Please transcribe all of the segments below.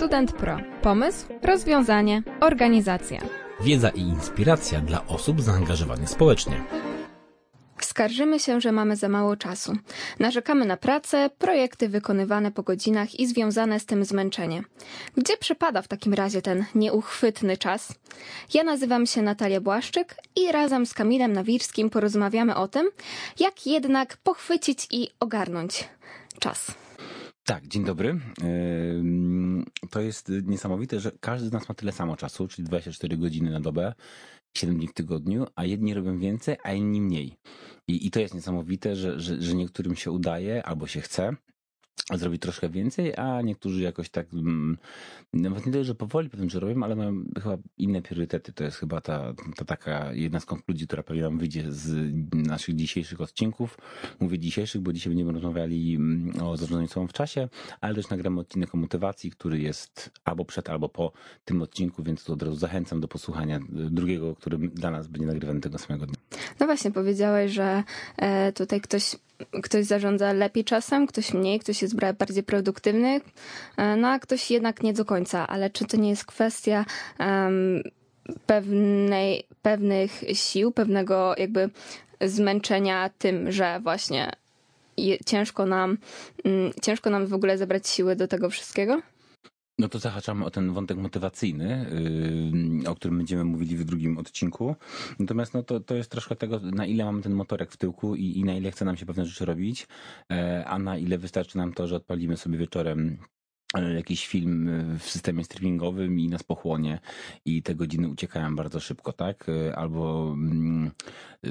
Student Pro. Pomysł, rozwiązanie, organizacja. Wiedza i inspiracja dla osób zaangażowanych społecznie. Skarżymy się, że mamy za mało czasu. Narzekamy na pracę, projekty wykonywane po godzinach i związane z tym zmęczenie. Gdzie przypada w takim razie ten nieuchwytny czas? Ja nazywam się Natalia Błaszczyk i razem z Kamilem Nawirskim porozmawiamy o tym, jak jednak pochwycić i ogarnąć czas. Tak, dzień dobry. To jest niesamowite, że każdy z nas ma tyle samo czasu, czyli 24 godziny na dobę, 7 dni w tygodniu, a jedni robią więcej, a inni mniej. I, i to jest niesamowite, że, że, że niektórym się udaje albo się chce zrobić troszkę więcej, a niektórzy jakoś tak, mm, nawet nie tyle, że powoli pewnie, że robią, ale mają chyba inne priorytety. To jest chyba ta, ta taka jedna z konkluzji, która pewnie nam wyjdzie z naszych dzisiejszych odcinków. Mówię dzisiejszych, bo dzisiaj będziemy rozmawiali mm, o zarządzaniu sobą w czasie, ale też nagramy odcinek o motywacji, który jest albo przed, albo po tym odcinku, więc tu od razu zachęcam do posłuchania drugiego, który dla nas będzie nagrywany tego samego dnia. No właśnie, powiedziałeś, że e, tutaj ktoś, ktoś zarządza lepiej czasem, ktoś mniej, ktoś jest bardziej produktywny, e, no a ktoś jednak nie do końca. Ale czy to nie jest kwestia em, pewnej, pewnych sił, pewnego jakby zmęczenia tym, że właśnie je, ciężko nam, mm, ciężko nam w ogóle zebrać siły do tego wszystkiego? No to zahaczamy o ten wątek motywacyjny, yy, o którym będziemy mówili w drugim odcinku. Natomiast no to, to jest troszkę tego, na ile mamy ten motorek w tyłku i, i na ile chce nam się pewne rzeczy robić, e, a na ile wystarczy nam to, że odpalimy sobie wieczorem jakiś film e, w systemie streamingowym i nas pochłonie i te godziny uciekają bardzo szybko, tak? E, Albo mm,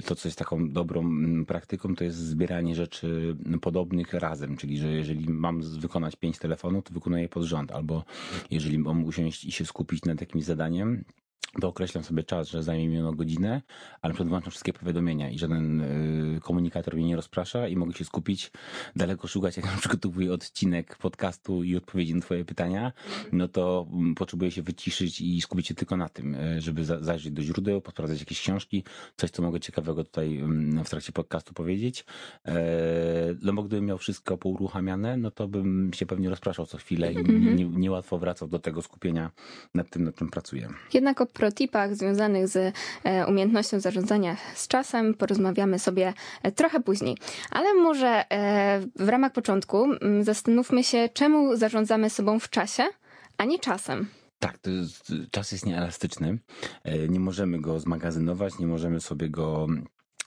to, co jest taką dobrą mm, praktyką, to jest zbieranie rzeczy podobnych razem, czyli że jeżeli mam wykonać pięć telefonów, to wykonuję pod rząd, albo jeżeli mam usiąść i się skupić nad jakimś zadaniem, to określam sobie czas, że zajmie mi ono godzinę, ale przedłączam wszystkie powiadomienia i żaden y, komunikator mnie nie rozprasza i mogę się skupić, daleko szukać, jak przygotowuję odcinek podcastu i odpowiedzi na twoje pytania, no to mm, potrzebuję się wyciszyć i skupić się tylko na tym, y, żeby za- zajrzeć do źródeł, posprawdzać jakieś książki, coś, co mogę ciekawego tutaj mm, w trakcie podcastu powiedzieć. E, No bo gdybym miał wszystko pouruchamiane, no to bym się pewnie rozpraszał co chwilę i nie- niełatwo wracał do tego skupienia nad tym, nad czym pracuję. Jednak protipach związanych z e, umiejętnością zarządzania z czasem porozmawiamy sobie e, trochę później. Ale może e, w ramach początku mm, zastanówmy się, czemu zarządzamy sobą w czasie, a nie czasem. Tak, to jest, czas jest nieelastyczny. Nie możemy go zmagazynować, nie możemy sobie go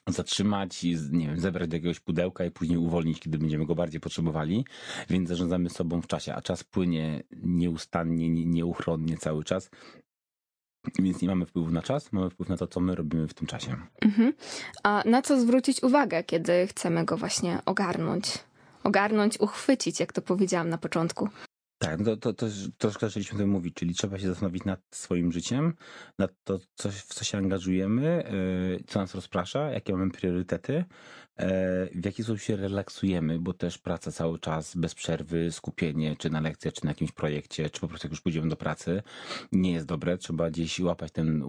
zatrzymać i nie wiem, zebrać do jakiegoś pudełka i później uwolnić, kiedy będziemy go bardziej potrzebowali, więc zarządzamy sobą w czasie, a czas płynie nieustannie, nie- nieuchronnie cały czas. Więc nie mamy wpływu na czas, mamy wpływ na to, co my robimy w tym czasie. Mhm. A na co zwrócić uwagę, kiedy chcemy go właśnie ogarnąć? Ogarnąć, uchwycić, jak to powiedziałam na początku. Tak, no to, to, to troszkę zaczęliśmy o tym mówić, czyli trzeba się zastanowić nad swoim życiem, nad to, co, w co się angażujemy, yy, co nas rozprasza, jakie mamy priorytety, w jaki sposób się relaksujemy, bo też praca cały czas, bez przerwy, skupienie, czy na lekcjach, czy na jakimś projekcie, czy po prostu jak już pójdziemy do pracy, nie jest dobre. Trzeba gdzieś łapać ten,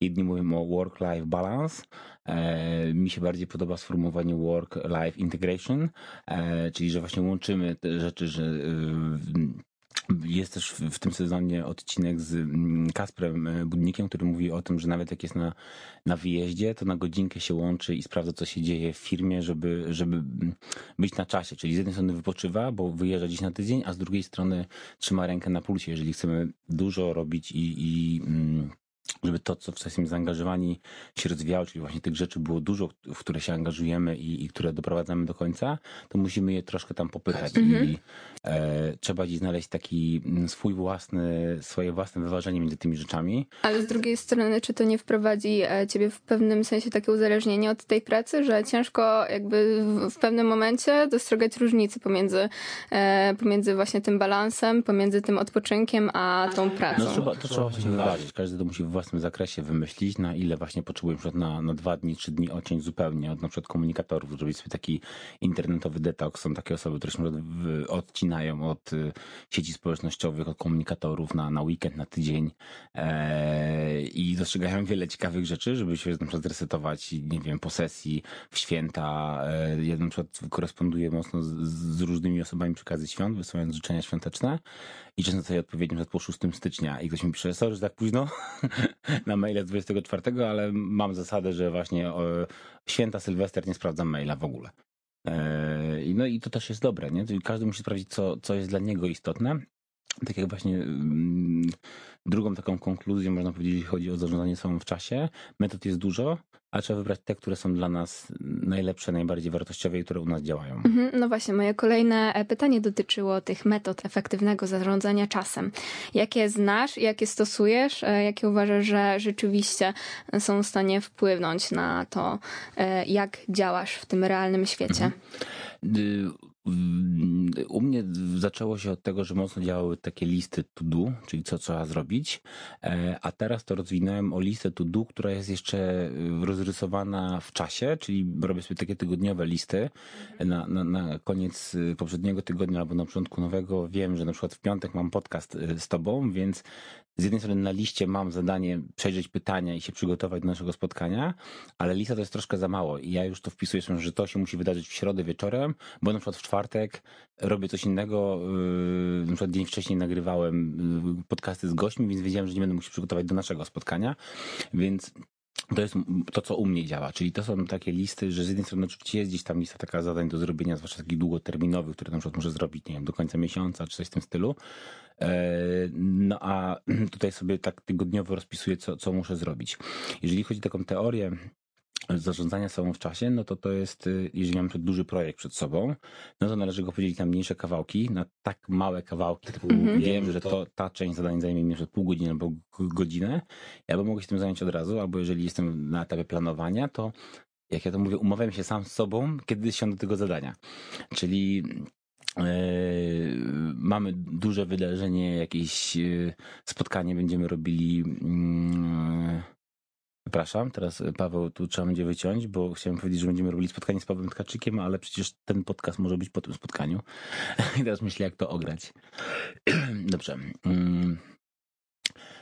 jedni mówią o work-life balance, E, mi się bardziej podoba sformułowanie work-life integration, e, czyli że właśnie łączymy te rzeczy, że e, jest też w, tym sezonie odcinek z mm, Kasprem e, Budnikiem, który mówi o tym, że nawet jak jest na, na wyjeździe, to na godzinkę się łączy i sprawdza, co się dzieje w firmie, żeby, żeby mm, być na czasie. Czyli z jednej strony wypoczywa, bo wyjeżdża dziś na tydzień, a z drugiej strony trzyma rękę na pulsie, jeżeli chcemy dużo robić i, i mm, żeby to, co w co jesteśmy zaangażowani, się rozwijało, czyli właśnie tych rzeczy było dużo, w które się angażujemy i, i które doprowadzamy do końca, to musimy je troszkę tam popychać i e, trzeba gdzieś znaleźć taki mm, swój własny, swoje własne wyważenie między tymi rzeczami. Ale z drugiej strony, czy to nie wprowadzi e, ciebie w pewnym sensie takie uzależnienie od tej pracy, że ciężko jakby w- w pewnym momencie dostrzegać różnicy pomiędzy, e, pomiędzy właśnie tym balansem, pomiędzy tym odpoczynkiem, a tą pracą? No trzeba, to trzeba właśnie wyważyć. Każdy to musi we własnym zakresie wymyślić, na ile właśnie potrzebujemy na, na, na dwa dni, trzy dni odciąć zupełnie od na przykład komunikatorów, zrobić sobie taki internetowy detoks. Są takie osoby, które się odcinają od y, sieci społecznościowych, od komunikatorów na, na weekend, na tydzień e, i dostrzegają wiele ciekawych rzeczy, żeby się na przykład zresetować, nie wiem, po sesji, w święta. E, ja na przykład koresponduję mocno z, z różnymi osobami przy okazji świąt, wysyłając życzenia świąteczne i często sobie odpowiedzi na po 6 stycznia i ktoś mi pisze, sorry, że tak późno na maile z 24, ale mam zasadę, że właśnie e, święta Sylwester nie sprawdzam maila w ogóle. E, No i to też jest dobre, nie? Każdy musi sprawdzić, co, co jest dla niego istotne. Tak jak właśnie mm, drugą taką konkluzją można powiedzieć, jeśli chodzi o zarządzanie sobą w czasie. Metod jest dużo, a trzeba wybrać te, które są dla nas najlepsze, najbardziej wartościowe i które u nas działają. Mhm, No właśnie, moje kolejne e, pytanie dotyczyło tych metod efektywnego zarządzania czasem. Jakie znasz, jakie stosujesz, e, jakie uważasz, że rzeczywiście są w stanie wpłynąć na to, e, jak działasz w tym realnym świecie? Y, mm, U mnie zaczęło się od tego, że mocno działały takie listy to do, czyli co trzeba zrobić, e, a teraz to rozwinąłem o listę to do, która jest jeszcze y, rozrysowana w czasie, czyli robię sobie takie tygodniowe listy. Na, na, na koniec y, poprzedniego tygodnia albo na początku nowego wiem, że na przykład w piątek mam podcast z tobą, więc z jednej strony na liście mam zadanie przejrzeć pytania i się przygotować do naszego spotkania, ale lista to jest troszkę za mało i ja już to wpisuję, że to się musi wydarzyć w środę wieczorem, bo na przykład w czwartek robię coś innego, yy, na przykład dzień wcześniej nagrywałem yy, podcasty z gośćmi, więc wiedziałem, że nie będę musiał przygotować do naszego spotkania, więc to jest to, co u mnie działa, czyli to są takie listy, że z jednej strony oczywiście jest gdzieś tam lista taka zadań do zrobienia, zwłaszcza takich długoterminowych, które na przykład muszę zrobić, nie wiem, do końca miesiąca, czy coś w tym stylu. E, No a tutaj sobie tak tygodniowo rozpisuję, co, co muszę zrobić. Jeżeli chodzi o taką teorię zarządzania sobą w czasie, no to to jest, y, jeżeli mamy duży projekt przed sobą, no to należy go podzielić na mniejsze kawałki, na tak małe kawałki, typu Mhm. wiem, że to, ta część zadań zajmie mi pół godziny albo godzinę, ja bym mógł się tym zająć od razu, albo jeżeli jestem na etapie planowania, to jak ja to mówię, umawiam się sam z sobą, kiedy siądę do tego zadania. Czyli mamy duże wydarzenie, jakieś e, spotkanie będziemy robili. mm, Przepraszam, teraz e, Paweł tu trzeba będzie wyciąć, bo chciałem powiedzieć, że będziemy robili spotkanie z Pawłem Tkaczykiem, ale przecież ten podcast może być po tym spotkaniu. I teraz myślę, jak to ograć. Dobrze. Mm.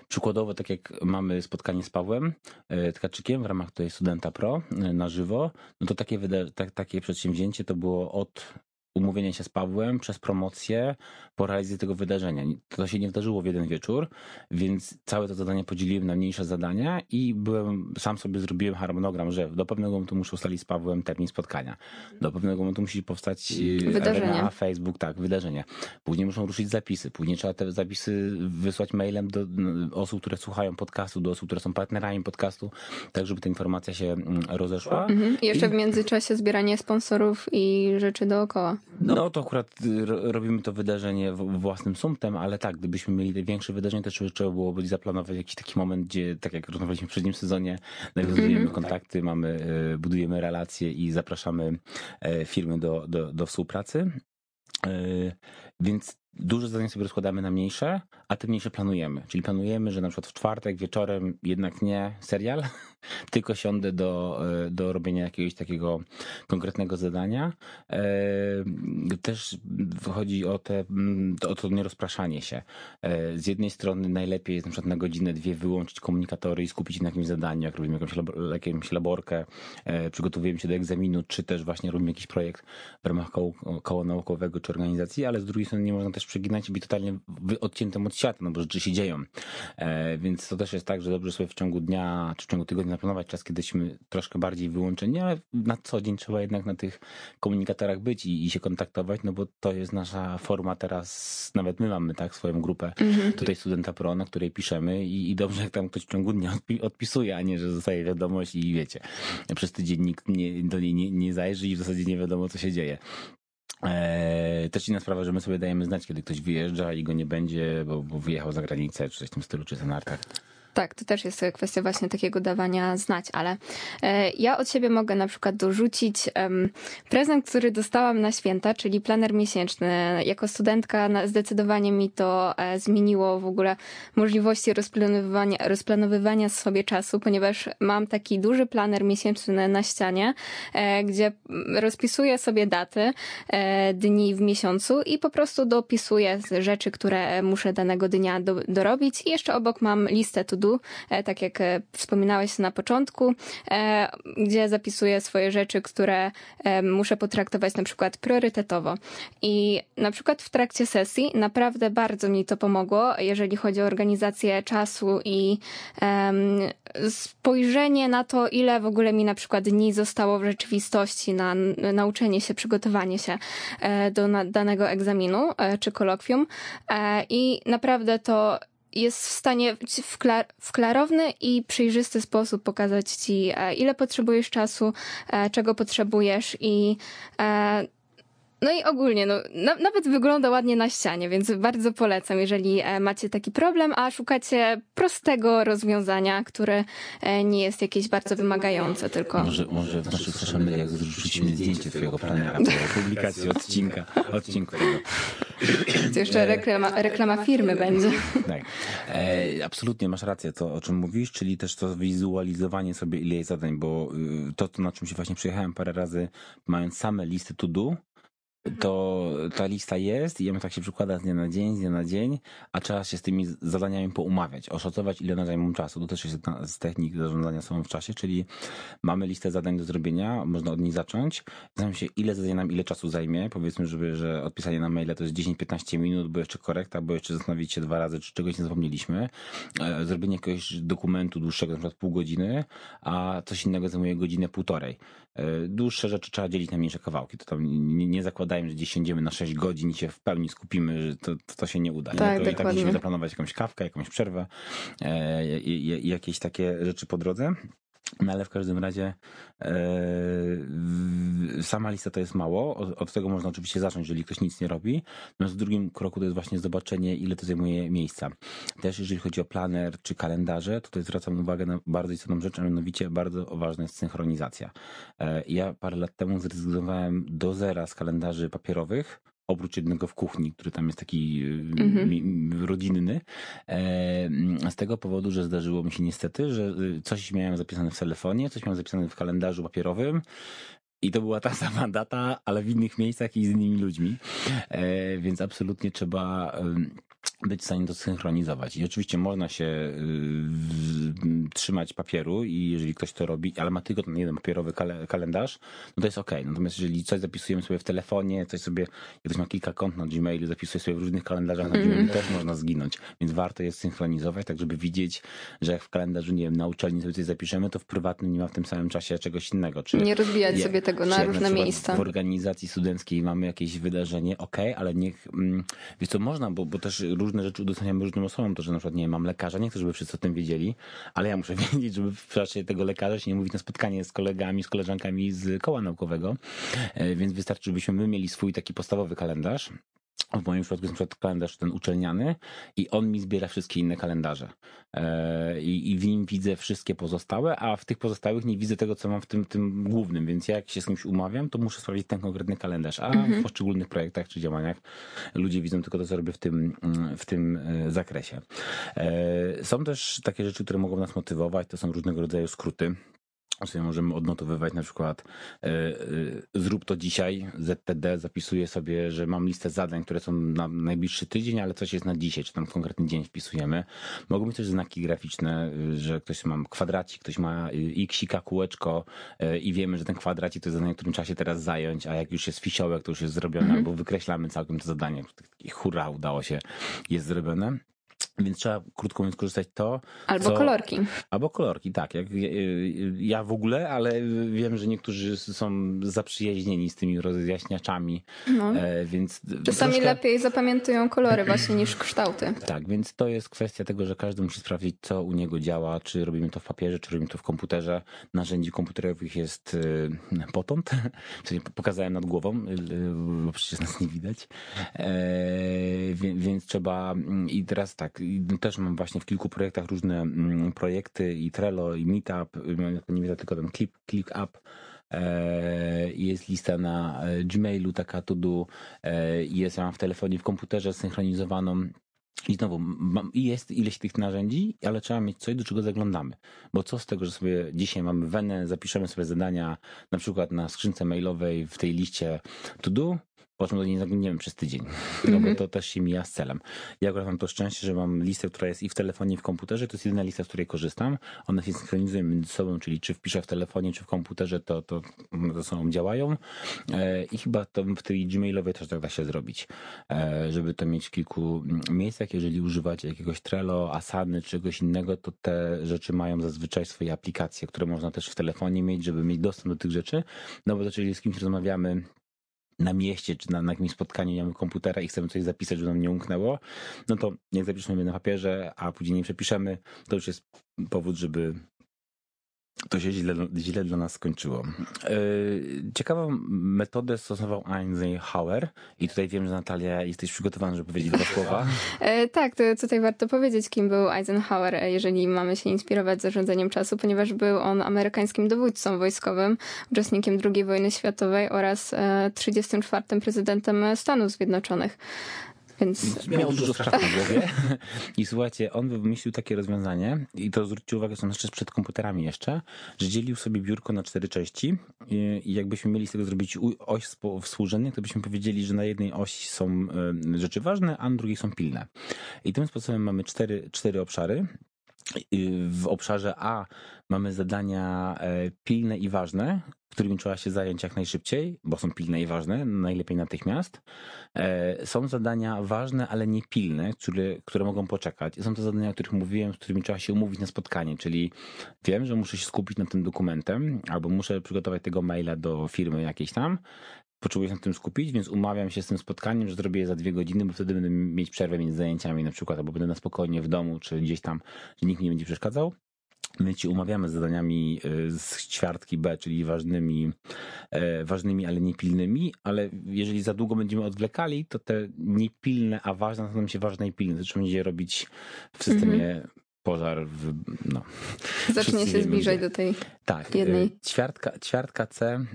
Przykładowo, tak jak mamy spotkanie z Pawłem e, Tkaczykiem w ramach tej Studenta Pro e, na żywo, no to takie, tak, takie przedsięwzięcie to było od umówienia się z Pawłem przez promocję po realizację tego wydarzenia. To się nie wydarzyło w jeden wieczór, więc całe to zadanie podzieliłem na mniejsze zadania i byłem, sam sobie zrobiłem harmonogram, że do pewnego momentu muszę ustalić z Pawłem termin spotkania. Do pewnego momentu musi powstać e, Wydarzenie. arena, Facebook, tak, wydarzenie. Później muszą ruszyć zapisy. Później trzeba te zapisy wysłać mailem do osób, które słuchają podcastu, do osób, które są partnerami podcastu, tak żeby ta informacja się mm, rozeszła. Mhm. I jeszcze I- w międzyczasie zbieranie sponsorów i rzeczy dookoła. No to akurat y, ro- robimy to wydarzenie własnym sumptem, ale tak, gdybyśmy mieli większe wydarzenie, to trzeba- byłoby zaplanować jakiś taki moment, gdzie, tak jak rozmawialiśmy w przednim sezonie, nawiązujemy Mhm. kontakty, mamy, y, budujemy relacje i zapraszamy e, firmy do, do, do współpracy. Więc duże zadania sobie rozkładamy na mniejsze, a te mniejsze planujemy. Czyli planujemy, że na przykład w czwartek wieczorem jednak nie serial, tylko siądę do, e, do robienia jakiegoś takiego konkretnego zadania. E, Też chodzi o, te, mm, o to nierozpraszanie się. E, Z jednej strony najlepiej jest na przykład na godzinę, dwie wyłączyć komunikatory i skupić się na jakimś zadaniu, jak robimy jakąś, jakąś laborkę, przygotowujemy się do egzaminu, czy też właśnie robimy jakiś projekt w ramach koła naukowego czy organizacji, ale z drugiej nie można też przeginać i być totalnie odciętym od świata, no bo rzeczy się dzieją. E, Więc to też jest tak, że dobrze sobie w ciągu dnia czy w ciągu tygodnia naplanować czas, kiedyśmy troszkę bardziej wyłączeni, ale na co dzień trzeba jednak na tych komunikatorach być i, i się kontaktować, no bo to jest nasza forma teraz, nawet my mamy tak swoją grupę Mhm. tutaj Studenta Pro, na której piszemy i, i dobrze jak tam ktoś w ciągu dnia odpi- odpisuje, a nie, że zostaje wiadomość i wiecie, przez tydzień nikt nie, do niej nie, nie zajrzy i w zasadzie nie wiadomo co się dzieje. Eee, też inna sprawa, że my sobie dajemy znać, kiedy ktoś wyjeżdża i go nie będzie, bo, bo wyjechał za granicę, czy coś w tym stylu, czy za nartach. Tak, to też jest kwestia właśnie takiego dawania znać, ale e, ja od siebie mogę na przykład dorzucić prezent, który dostałam na święta, czyli planer miesięczny. Jako studentka zdecydowanie mi to e, zmieniło w ogóle możliwości rozplanowywania, rozplanowywania sobie czasu, ponieważ mam taki duży planer miesięczny na ścianie, e, gdzie rozpisuję sobie daty, dni w miesiącu i po prostu dopisuję rzeczy, które muszę danego dnia do, dorobić i jeszcze obok mam listę to e, tak jak e, wspominałeś na początku, e, gdzie zapisuję swoje rzeczy, które muszę potraktować na przykład priorytetowo. I na przykład w trakcie sesji naprawdę bardzo mi to pomogło, jeżeli chodzi o organizację czasu i spojrzenie na to, ile w ogóle mi na przykład dni zostało w rzeczywistości na nauczenie się, przygotowanie się do danego egzaminu czy kolokwium. I naprawdę to jest w stanie w, klar w klarowny i przejrzysty sposób pokazać ci, e, ile potrzebujesz czasu, e, czego potrzebujesz i e, no i ogólnie, no, na, nawet wygląda ładnie na ścianie, więc bardzo polecam, jeżeli e, macie taki problem, a szukacie prostego rozwiązania, które e, nie jest jakieś bardzo wymagające, tylko... Może, może w naszych social mediach zrzucimy zdjęcie twojego planera po publikacji odcinka, odcinku tego. To jeszcze reklama, reklama firmy będzie. Tak. E, absolutnie masz rację, to o czym mówisz, czyli też to wizualizowanie sobie ile jest zadań, bo y, to, to na czym się właśnie przyjechałem parę razy, mając same listy to do, to ta lista jest i ona tak się przykłada z dnia na dzień, z dnia na dzień, a trzeba się z tymi zadaniami poumawiać, oszacować ile one zajmą czasu. To też jest z technik zarządzania sobą w czasie, czyli mamy listę zadań do zrobienia, można od niej zacząć, zastanawiam się ile zadań nam ile czasu zajmie, powiedzmy, żeby, że odpisanie na maile to jest 10-15 minut, bo jeszcze korekta, bo jeszcze zastanowić się dwa razy, czy czegoś nie zapomnieliśmy, e, zrobienie jakiegoś dokumentu dłuższego, na przykład pół godziny, a coś innego zajmuje godzinę, półtorej. E, dłuższe rzeczy trzeba dzielić na mniejsze kawałki, to tam nie, nie zakładają, że gdzieś siędziemy na 6 godzin i się w pełni skupimy, że to, to się nie uda. Tak, nie? To i tak musimy zaplanować jakąś kawkę, jakąś przerwę e, jakieś takie rzeczy po drodze. No ale w każdym razie e, sama lista to jest mało. Od, od, tego można oczywiście zacząć, jeżeli ktoś nic nie robi. Natomiast w drugim kroku to jest właśnie zobaczenie, ile to zajmuje miejsca. Też jeżeli chodzi o planer czy kalendarze, to tutaj zwracam uwagę na bardzo istotną rzecz, a mianowicie bardzo ważna jest synchronizacja. E, ja parę lat temu zrezygnowałem do zera z kalendarzy papierowych, oprócz jednego w kuchni, który tam jest taki mhm. rodzinny. E, z tego powodu, że zdarzyło mi się niestety, że y, coś miałem zapisane w telefonie, coś miałem zapisane w kalendarzu papierowym, i to była ta sama data, ale w innych miejscach i z innymi ludźmi. E, więc absolutnie trzeba być w stanie to synchronizować. I oczywiście można się y, trzymać papieru i jeżeli ktoś to robi, ale ma tylko ten jeden papierowy kale, kalendarz, no to jest ok. Natomiast jeżeli coś zapisujemy sobie w telefonie, coś sobie, jak ktoś ma kilka kont na Gmailu, zapisuje sobie w różnych kalendarzach na Gmailu, mm. też można zginąć. Więc warto jest synchronizować, tak żeby widzieć, że jak w kalendarzu, nie wiem, na uczelni sobie coś zapiszemy, to w prywatnym nie ma w tym samym czasie czegoś innego. Czy nie rozwijać je, sobie tego na różne na miejsca. W organizacji studenckiej mamy jakieś wydarzenie, ok, ale niech, mm, wiesz co, można, bo, bo też różne rzeczy udostępniamy różnym osobom, to że na przykład, nie mam lekarza, nie chcę, żeby wszyscy o tym wiedzieli, ale ja muszę wiedzieć, żeby w czasie tego lekarza się nie mówić na spotkanie z kolegami, z koleżankami z koła naukowego, e, więc wystarczy, żebyśmy my mieli swój taki podstawowy kalendarz, w moim przypadku jest na przykład kalendarz ten uczelniany i on mi zbiera wszystkie inne kalendarze. E, I, I, w nim widzę wszystkie pozostałe, a w tych pozostałych nie widzę tego, co mam w tym, tym głównym, więc jak się z kimś umawiam, to muszę sprawdzić ten konkretny kalendarz, a mhm. w poszczególnych projektach czy działaniach ludzie widzą tylko to, co robię w tym, w tym e, zakresie. E, są też takie rzeczy, które mogą nas motywować, to są różnego rodzaju skróty sobie możemy odnotowywać na przykład y, y, zrób to dzisiaj, ZTD zapisuje sobie, że mam listę zadań, które są na najbliższy tydzień, ale coś jest na dzisiaj, czy tam konkretny dzień wpisujemy. Mogą być też znaki graficzne, y, że ktoś ma kwadracik, ktoś ma xika, kółeczko i wiemy, że ten kwadracik to jest zadanie, którym trzeba się teraz zająć, a jak już jest fisiołek, to już jest zrobione, -hmm. albo wykreślamy całkiem to zadanie. Hurra, udało się, jest zrobione. Więc trzeba, krótko mówiąc, korzystać to. Albo co... kolorki. Albo kolorki, tak. Jak, ja w ogóle, ale wiem, że niektórzy są zaprzyjaźnieni z tymi rozjaśniaczami. No. E, więc Czasami troszkę... lepiej zapamiętują kolory właśnie niż kształty. Tak, więc to jest kwestia tego, że każdy musi sprawdzić, co u niego działa, czy robimy to w papierze, czy robimy to w komputerze. Narzędzi komputerowych jest e, potąd, czyli pokazałem nad głową, bo przecież nas nie widać. E, więc, więc trzeba i teraz tak, też mam właśnie w kilku projektach różne mm, projekty i Trello i Meetup, nie wiem, tylko ten Click, click Up, e, jest lista na e, Gmailu, taka to do, jest ja mam w telefonie, w komputerze synchronizowaną. I znowu, mam, jest ileś tych narzędzi, ale trzeba mieć coś, do czego zaglądamy. Bo co z tego, że sobie dzisiaj mamy wenę, zapiszemy sobie zadania na przykład na skrzynce mailowej w tej liście to do, po czym do niej zaglądniemy przez tydzień. No bo mhm. to też się mija z celem. Ja akurat mam to szczęście, że mam listę, która jest i w telefonie, i w komputerze. To jest jedyna lista, z której korzystam. One się synchronizują między sobą, czyli czy wpiszę w telefonie, czy w komputerze, to, to ze sobą działają. E, I chyba to w tej Gmailowej też tak da się zrobić, e, żeby to mieć w kilku miejscach. Jeżeli używacie jakiegoś Trello, Asany, czy czegoś innego, to te rzeczy mają zazwyczaj swoje aplikacje, które można też w telefonie mieć, żeby mieć dostęp do tych rzeczy. No bo to, jeżeli z kimś rozmawiamy, na mieście, czy na, na jakimś spotkaniu nie mamy komputera i chcemy coś zapisać, żeby nam nie umknęło, no to jak zapiszemy na papierze, a później nie przepiszemy, to już jest powód, żeby to się źle, źle dla nas skończyło. E, ciekawą metodę stosował Eisenhower i tutaj wiem, że Natalia jesteś przygotowana, żeby powiedzieć dwa słowa. E, tak, to tutaj warto powiedzieć, kim był Eisenhower, e, jeżeli mamy się inspirować zarządzaniem czasu, ponieważ był on amerykańskim dowódcą wojskowym, uczestnikiem II wojny światowej oraz 34. prezydentem Stanów Zjednoczonych. Więc miał dużo spraw w głowie. I słuchajcie, on wymyślił takie rozwiązanie i to zwróćcie uwagę, są jeszcze sprzed komputerami jeszcze, że dzielił sobie biurko na cztery części i jakbyśmy mieli z tego zrobić oś współrzędnych, to byśmy powiedzieli, że na jednej osi są rzeczy ważne, a na drugiej są pilne. I tym sposobem mamy cztery, cztery obszary. W obszarze A mamy zadania e, pilne i ważne, którymi trzeba się zająć jak najszybciej, bo są pilne i ważne, najlepiej natychmiast. E, są zadania ważne, ale nie pilne, które, które mogą poczekać. Są to zadania, o których mówiłem, z którymi trzeba się umówić na spotkanie, czyli wiem, że muszę się skupić nad tym dokumentem, albo muszę przygotować tego maila do firmy jakiejś tam, potrzebuję się na tym skupić, więc umawiam się z tym spotkaniem, że zrobię je za dwie godziny, bo wtedy będę mieć przerwę między zajęciami na przykład, albo będę na spokojnie w domu, czy gdzieś tam, że nikt mi nie będzie przeszkadzał. My ci umawiamy z zadaniami y, z ćwiartki B, czyli ważnymi, e, ważnymi, ale niepilnymi, ale jeżeli za długo będziemy odwlekali, to te niepilne, a ważne staną się ważne i pilne. To trzeba będzie robić w systemie mm -hmm. pożar. W, no. Zacznie się zbliżać do tej tak, jednej. Y, ćwiartka, ćwiartka C,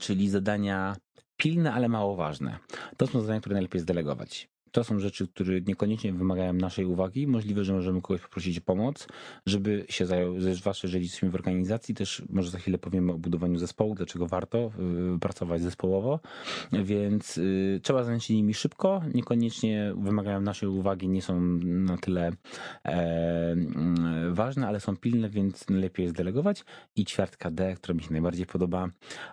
czyli zadania pilne, ale mało ważne. To są zadania, które najlepiej zdelegować to są rzeczy, które niekoniecznie wymagają naszej uwagi. Możliwe, że możemy kogoś poprosić o pomoc, żeby się zajął, zwłaszcza jeżeli jesteśmy w organizacji, też może za chwilę powiemy o budowaniu zespołu, dlaczego warto y, pracować zespołowo, więc y, trzeba zająć się nimi szybko, niekoniecznie wymagają naszej uwagi, nie są na tyle e, mm, ważne, ale są pilne, więc lepiej jest delegować. I ćwiartka D, która mi się najbardziej podoba,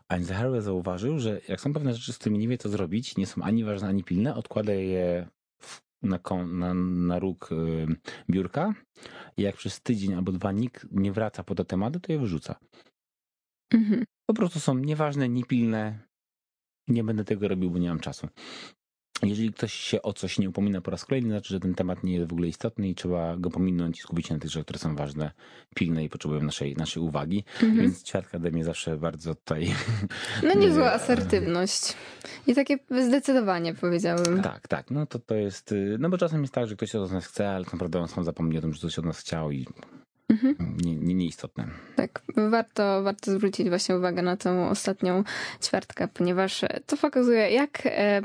Einstein zauważył, że jak są pewne rzeczy, z którymi nie wie co zrobić, nie są ani ważne, ani pilne, odkłada je na, na, na róg y, biurka i jak przez tydzień albo dwa nikt nie wraca po te tematy, to je wyrzuca. Mhm. Po prostu są nieważne, niepilne. Nie będę tego robił, bo nie mam czasu. Jeżeli ktoś się o coś nie upomina po raz kolejny, znaczy, że ten temat nie jest w ogóle istotny i trzeba go pominąć i skupić się na tych rzeczach, które są ważne, pilne i potrzebują naszej, naszej uwagi. Mhm. Więc ćwiartka ode mnie zawsze bardzo tutaj... No niezła asertywność. I takie zdecydowanie powiedziałbym. Tak, tak. No to to jest... Y, no bo czasem jest tak, że ktoś od nas chce, ale tak naprawdę on sam zapomni o tym, że coś od nas chciał i Mhm. Nie, nie, nieistotne. Tak, warto, warto zwrócić właśnie uwagę na tą ostatnią ćwiartkę, ponieważ to pokazuje, jak e,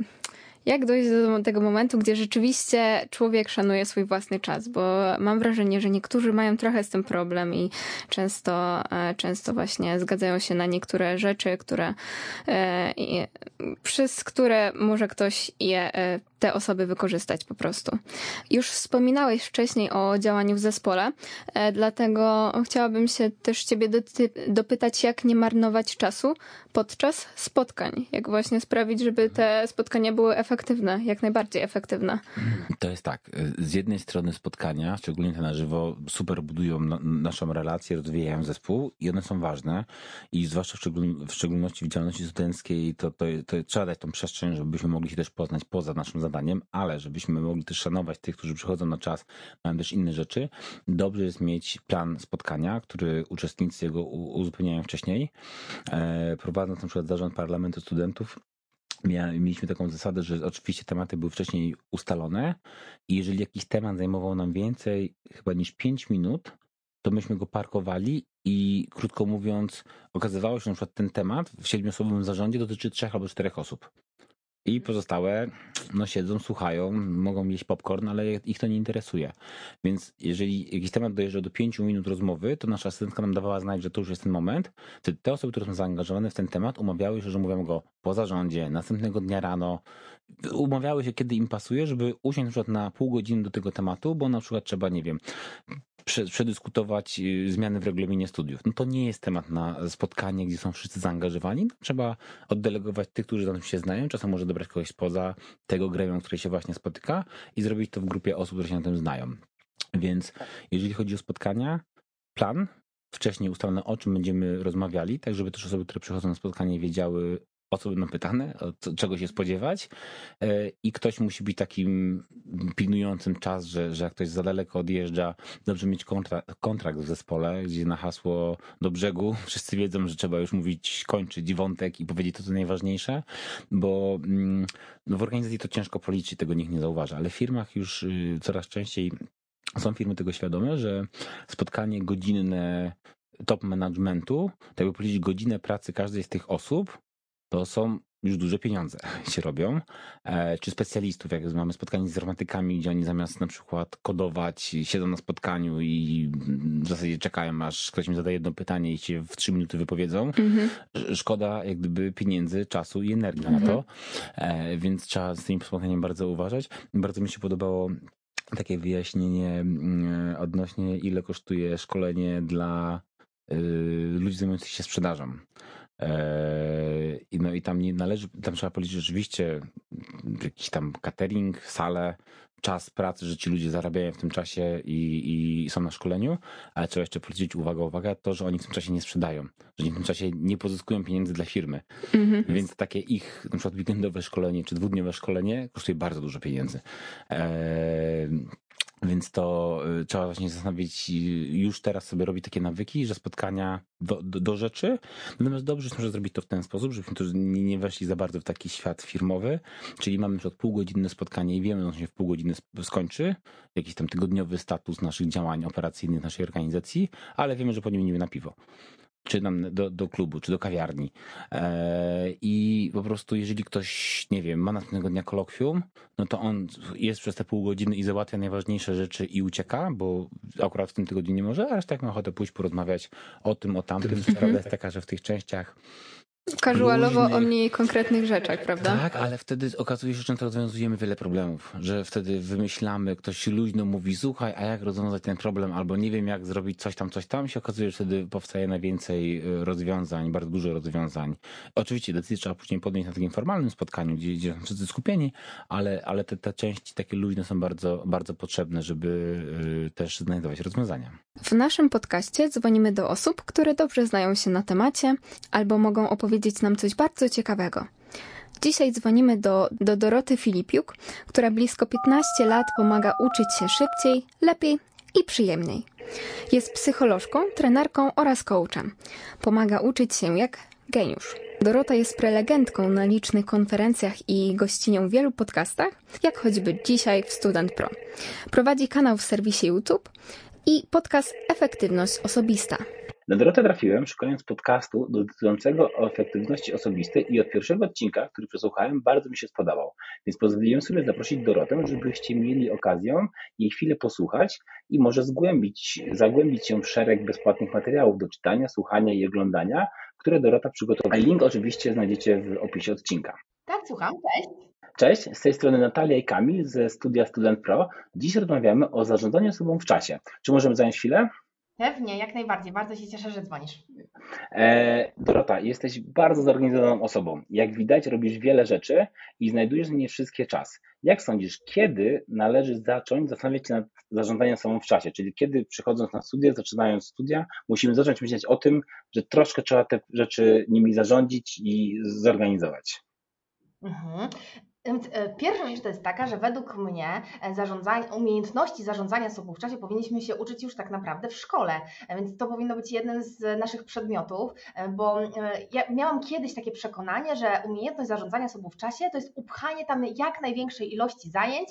jak dojść do tego momentu, gdzie rzeczywiście człowiek szanuje swój własny czas? Bo mam wrażenie, że niektórzy mają trochę z tym problem i często, e, często właśnie zgadzają się na niektóre rzeczy, które, e, przez które może ktoś je e, te osoby wykorzystać po prostu. Już wspominałeś wcześniej o działaniu w zespole, dlatego chciałabym się też ciebie dopytać, jak nie marnować czasu podczas spotkań. Jak właśnie sprawić, żeby te spotkania były efektywne, jak najbardziej efektywne. To jest tak. Z jednej strony spotkania, szczególnie te na żywo, super budują naszą relację, rozwijają zespół i one są ważne. I zwłaszcza w szczególności w działalności studenckiej, to, to, to trzeba dać tą przestrzeń, żebyśmy mogli się też poznać poza naszym zadaniem, ale żebyśmy mogli też szanować tych, którzy przychodzą na czas, mają też inne rzeczy. Dobrze jest mieć plan spotkania, który uczestnicy jego uzupełniają wcześniej. E, prowadzą na przykład zarząd Parlamentu Studentów, mieliśmy taką zasadę, że oczywiście tematy były wcześniej ustalone i jeżeli jakiś temat zajmował nam więcej chyba niż 5 minut, to myśmy go parkowali i krótko mówiąc, okazywało się, że na przykład ten temat w siedmioosobowym zarządzie dotyczy trzech albo czterech osób. I pozostałe no siedzą, słuchają, mogą jeść popcorn, ale ich to nie interesuje. Więc jeżeli jakiś temat dojeżdżał do pięciu minut rozmowy, to nasza asystentka nam dawała znać, że to już jest ten moment. Te osoby, które są zaangażowane w ten temat, umawiały się, że mówią go po zarządzie, następnego dnia rano. Umawiały się, kiedy im pasuje, żeby usiąść na przykład na pół godziny do tego tematu, bo na przykład trzeba, nie wiem, przedyskutować y, zmiany w regulaminie studiów. No to nie jest temat na spotkanie, gdzie są wszyscy zaangażowani. No trzeba oddelegować tych, którzy na tym się znają. Czasem może dobrać kogoś spoza tego gremium, który się właśnie spotyka i zrobić to w grupie osób, które się na tym znają. Więc jeżeli chodzi o spotkania, plan wcześniej ustalony, o czym będziemy rozmawiali, tak żeby też osoby, które przychodzą na spotkanie wiedziały, o co będą pytane, czego się spodziewać. E, i ktoś musi być takim pilnującym czas, że, że jak ktoś za daleko odjeżdża, dobrze mieć kontra, kontrakt w zespole, gdzie na hasło do brzegu wszyscy wiedzą, że trzeba już mówić, kończyć wątek i powiedzieć to, co najważniejsze, bo mm, no w organizacji to ciężko policzyć, tego nikt nie zauważa, ale w firmach już y, coraz częściej są firmy tego świadome, że spotkanie godzinne top managementu, tak by powiedzieć godzinę pracy każdej z tych osób, to są już duże pieniądze się robią. E, czy specjalistów, jak mamy spotkanie z informatykami, gdzie oni zamiast na przykład kodować, siedzą na spotkaniu i w zasadzie czekają, aż ktoś mi zadaje jedno pytanie i się w trzy minuty wypowiedzą. Mhm. Szkoda jak gdyby pieniędzy, czasu i energii mhm. na to, e, więc trzeba z tym spotkaniem bardzo uważać. Bardzo mi się podobało takie wyjaśnienie mm, odnośnie ile kosztuje szkolenie dla y, ludzi zajmujących się sprzedażą. Eee, no i tam nie należy, tam trzeba policzyć rzeczywiście jakiś tam catering, salę, czas pracy, że ci ludzie zarabiają w tym czasie i, i są na szkoleniu, ale trzeba jeszcze policzyć, uwaga, uwaga, to, że oni w tym czasie nie sprzedają, że oni w tym czasie nie pozyskują pieniędzy dla firmy. Mhm. Więc takie ich na przykład weekendowe szkolenie czy dwudniowe szkolenie kosztuje bardzo dużo pieniędzy. Eee, więc to y, trzeba właśnie zastanowić, już teraz sobie robić takie nawyki, że spotkania do, do, do rzeczy. Natomiast dobrze jest może zrobić to w ten sposób, żebyśmy też nie, weszli za bardzo w taki świat firmowy. Czyli mamy przykład półgodzinne spotkanie i wiemy, że on się w pół godziny skończy. Jakiś tam tygodniowy status naszych działań operacyjnych naszej organizacji, ale wiemy, że po nim nie na piwo czy nam do, do klubu, czy do kawiarni. E, I po prostu, jeżeli ktoś, nie wiem, ma następnego dnia kolokwium, no to on jest przez te pół godziny i załatwia najważniejsze rzeczy i ucieka, bo akurat w tym tygodniu nie może, a reszta jak ma ochotę pójść porozmawiać o tym, o tamtym. Prawda jest taka, że w tych częściach Casualowo różnych... o mniej konkretnych rzeczach, prawda? Tak, ale wtedy okazuje się, że często rozwiązujemy wiele problemów, że wtedy wymyślamy, ktoś luźno mówi, słuchaj, a jak rozwiązać ten problem, albo nie wiem jak zrobić coś tam, coś tam, się okazuje, że wtedy powstaje najwięcej y, rozwiązań, bardzo dużo rozwiązań. Oczywiście decyzję trzeba później podjąć na takim formalnym spotkaniu, gdzie, gdzie są wszyscy skupieni, ale, ale te, te części takie luźne są bardzo, bardzo potrzebne, żeby y, też znajdować rozwiązania. W naszym podcaście dzwonimy do osób, które dobrze znają się na temacie albo mogą opowiedzieć opowiedzieć nam coś bardzo ciekawego. Dzisiaj dzwonimy do, do Doroty Filipiuk, która blisko 15 lat pomaga uczyć się szybciej, lepiej i przyjemniej. Jest psycholożką, trenerką oraz coachem. Pomaga uczyć się jak geniusz. Dorota jest prelegentką na licznych konferencjach i gościnią w wielu podcastach, jak choćby dzisiaj w Student Pro. Prowadzi kanał w serwisie YouTube i podcast Efektywność Osobista. Na Dorotę trafiłem szukając podcastu dotyczącego efektywności osobistej i od pierwszego odcinka, który przesłuchałem, bardzo mi się spodobał. Więc pozwoliłem sobie zaprosić Dorotę, żebyście mieli okazję jej chwilę posłuchać i może zgłębić, zagłębić się w szereg bezpłatnych materiałów do czytania, słuchania i oglądania, które Dorota przygotowała. Link oczywiście znajdziecie w opisie odcinka. Tak, słucham. Cześć. Cześć, z tej strony Natalia i Kamil ze studia Student Pro. Dziś rozmawiamy o zarządzaniu sobą w czasie. Czy możemy zająć chwilę? Pewnie, jak najbardziej. Bardzo się cieszę, że dzwonisz. E, Dorota, jesteś bardzo zorganizowaną osobą. Jak widać, robisz wiele rzeczy i znajdujesz nie wszystkie czas. Jak sądzisz, kiedy należy zacząć zastanawiać się nad zarządzaniem sobą w czasie? Czyli kiedy przychodząc na studia, zaczynając studia, musimy zacząć myśleć o tym, że troszkę trzeba te rzeczy nimi zarządzić i zorganizować. Mhm. E, pierwsza rzecz to jest taka, że według mnie e, zarządzanie, umiejętności zarządzania sobą w czasie powinniśmy się uczyć już tak naprawdę w szkole, e, więc to powinno być jeden z naszych przedmiotów, bo ja miałam kiedyś takie przekonanie, że umiejętność zarządzania sobą w czasie to jest upchanie tam jak największej ilości zajęć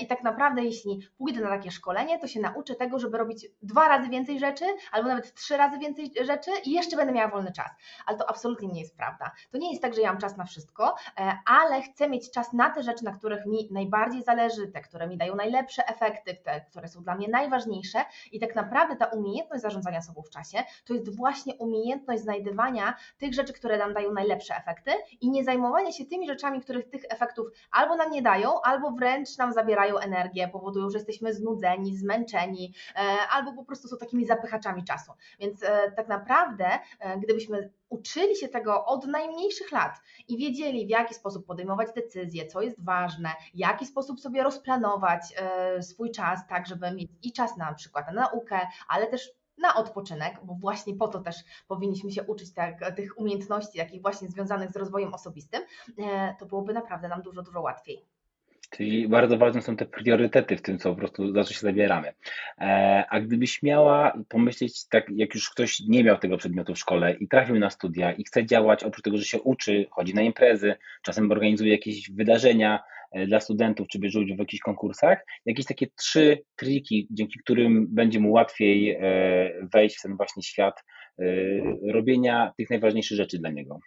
i tak naprawdę jeśli pójdę na takie szkolenie, to się nauczę tego, żeby robić dwa razy więcej rzeczy albo nawet trzy razy więcej rzeczy i jeszcze będę miała wolny czas. Ale to absolutnie nie jest prawda. To nie jest tak, że ja mam czas na wszystko, ale chcę mieć czas na te rzeczy, na których mi najbardziej zależy, te, które mi dają najlepsze efekty, te, które są dla mnie najważniejsze i tak naprawdę ta umiejętność zarządzania sobą w czasie to jest właśnie umiejętność znajdywania tych rzeczy, które nam dają najlepsze efekty i nie zajmowanie się tymi rzeczami, których tych efektów albo nam nie dają, albo wręcz nam zabierają energię, powodują, że jesteśmy znudzeni, zmęczeni, e, albo po prostu są takimi zapychaczami czasu. Więc e, tak naprawdę, e, gdybyśmy uczyli się tego od najmniejszych lat i wiedzieli, w jaki sposób podejmować decyzje, co jest ważne, w jaki sposób sobie rozplanować e, swój czas, tak żeby mieć i czas na przykład na naukę, ale też na odpoczynek, bo właśnie po to też powinniśmy się uczyć tak, tych umiejętności, takich właśnie związanych z rozwojem osobistym, e, to byłoby naprawdę nam dużo, dużo łatwiej. Czyli bardzo ważne są te priorytety w tym, co po prostu za co się zabieramy. E, a gdybyś miała pomyśleć, tak jak już ktoś nie miał tego przedmiotu w szkole i trafił na studia i chce działać, oprócz tego, że się uczy, chodzi na imprezy, czasem organizuje jakieś wydarzenia e, dla studentów, czy bierze udział w jakichś konkursach, jakieś takie trzy triki, dzięki którym będzie mu łatwiej e, wejść w ten właśnie świat robienia tych najważniejszych rzeczy dla niego.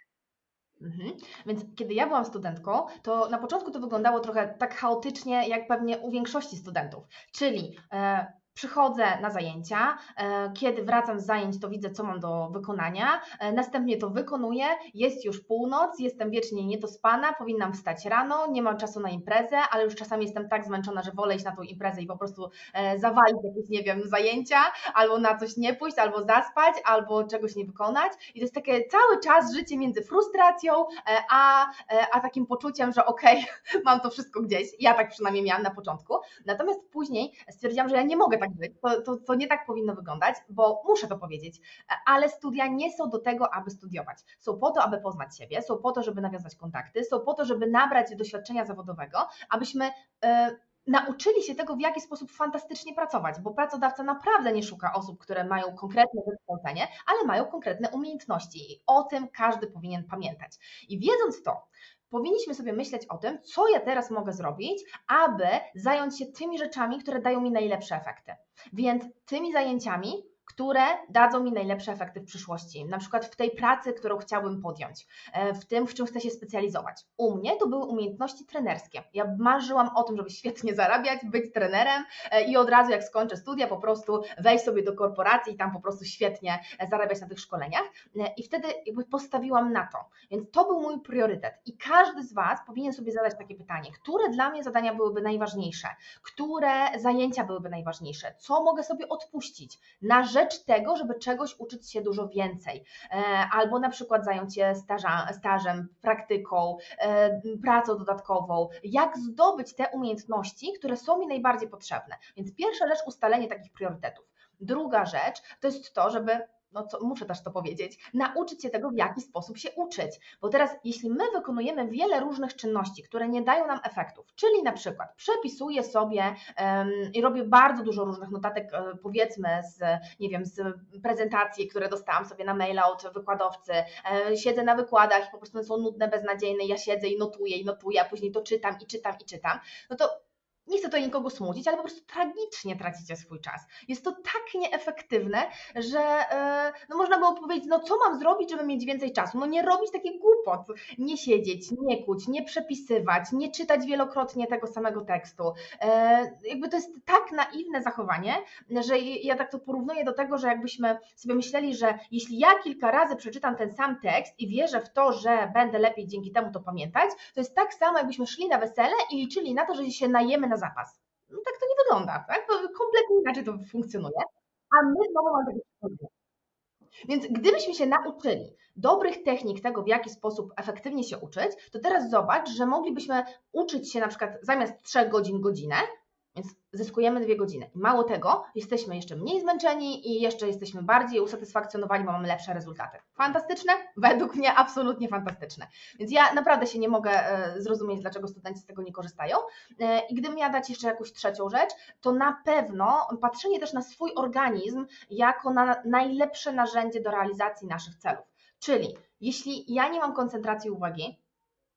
Mhm. Więc kiedy ja byłam studentką, to na początku to wyglądało trochę tak chaotycznie, jak pewnie u większości studentów. Czyli e, przychodzę na zajęcia, e, kiedy wracam z zajęć, to widzę, co mam do wykonania, e, następnie to wykonuję, jest już północ, jestem wiecznie niedospana, powinnam wstać rano, nie mam czasu na imprezę, ale już czasami jestem tak zmęczona, że wolę iść na tą imprezę i po prostu e, zawalić jakieś, nie wiem, zajęcia, albo na coś nie pójść, albo zaspać, albo czegoś nie wykonać. I to jest takie cały czas życie między frustracją, a, a takim poczuciem, że okej, okay, mam to wszystko gdzieś. Ja tak przynajmniej miałam na początku. Natomiast później stwierdziłam, że ja nie mogę tak tak być, to, to, to nie tak powinno wyglądać, bo muszę to powiedzieć, ale studia nie są do tego, aby studiować. Są po to, aby poznać siebie, są po to, żeby nawiązać kontakty, są po to, żeby nabrać doświadczenia zawodowego, abyśmy e, nauczyli się tego, w jaki sposób fantastycznie pracować, bo pracodawca naprawdę nie szuka osób, które mają konkretne wykształcenie, ale mają konkretne umiejętności i o tym każdy powinien pamiętać. I wiedząc to, powinniśmy sobie myśleć o tym, co ja teraz mogę zrobić, aby zająć się tymi rzeczami, które dają mi najlepsze efekty. Więc tymi zajęciami które dadzą mi najlepsze efekty w przyszłości. Na przykład w tej pracy, którą chciałbym podjąć, e, w tym, w czym chcę się specjalizować. U mnie to były umiejętności trenerskie. Ja marzyłam o tym, żeby świetnie zarabiać, być trenerem e, i od razu jak skończę studia, po prostu wejść sobie do korporacji i tam po prostu świetnie zarabiać na tych szkoleniach. E, I wtedy jakby postawiłam na to. Więc to był mój priorytet. I każdy z Was powinien sobie zadać takie pytanie, które dla mnie zadania byłyby najważniejsze, które zajęcia byłyby najważniejsze, co mogę sobie odpuścić na rzecz, rzecz tego, żeby czegoś uczyć się dużo więcej, e, albo na przykład zająć się staża, stażem, praktyką, e, pracą dodatkową, jak zdobyć te umiejętności, które są mi najbardziej potrzebne. Więc pierwsza rzecz, ustalenie takich priorytetów. Druga rzecz to jest to, żeby no co, muszę też to powiedzieć, nauczyć się tego, w jaki sposób się uczyć. Bo teraz, jeśli my wykonujemy wiele różnych czynności, które nie dają nam efektów, czyli na przykład przepisuję sobie um, i robię bardzo dużo różnych notatek, um, powiedzmy, z, nie wiem, z prezentacji, które dostałam sobie na maila od wykładowcy, um, siedzę na wykładach i po prostu są nudne, beznadziejne, ja siedzę i notuję i notuję, a później to czytam i czytam i czytam, no to nie chcę tutaj nikogo smucić, ale po prostu tragicznie tracicie swój czas. Jest to tak nieefektywne, że e, no można było powiedzieć, no co mam zrobić, żeby mieć więcej czasu? No nie robić takich głupot, nie siedzieć, nie kuć, nie przepisywać, nie czytać wielokrotnie tego samego tekstu. E, jakby to jest tak naiwne zachowanie, że ja tak to porównuję do tego, że jakbyśmy sobie myśleli, że jeśli ja kilka razy przeczytam ten sam tekst i wierzę w to, że będę lepiej dzięki temu to pamiętać, to jest tak samo, jakbyśmy szli na wesele i liczyli na to, że się najemy na zapas. No tak to nie wygląda, tak? To kompletnie inaczej to funkcjonuje, a my znowu mamy takie problemy. Więc gdybyśmy się nauczyli dobrych technik tego, w jaki sposób efektywnie się uczyć, to teraz zobacz, że moglibyśmy uczyć się na przykład zamiast 3 godzin godzinę, Więc zyskujemy dwie godziny. Mało tego, jesteśmy jeszcze mniej zmęczeni i jeszcze jesteśmy bardziej usatysfakcjonowani, bo mamy lepsze rezultaty. Fantastyczne? Według mnie absolutnie fantastyczne. Więc ja naprawdę się nie mogę e, zrozumieć, dlaczego studenci z tego nie korzystają. E, I gdybym miała dać jeszcze jakąś trzecią rzecz, to na pewno patrzenie też na swój organizm jako na najlepsze narzędzie do realizacji naszych celów. Czyli jeśli ja nie mam koncentracji uwagi,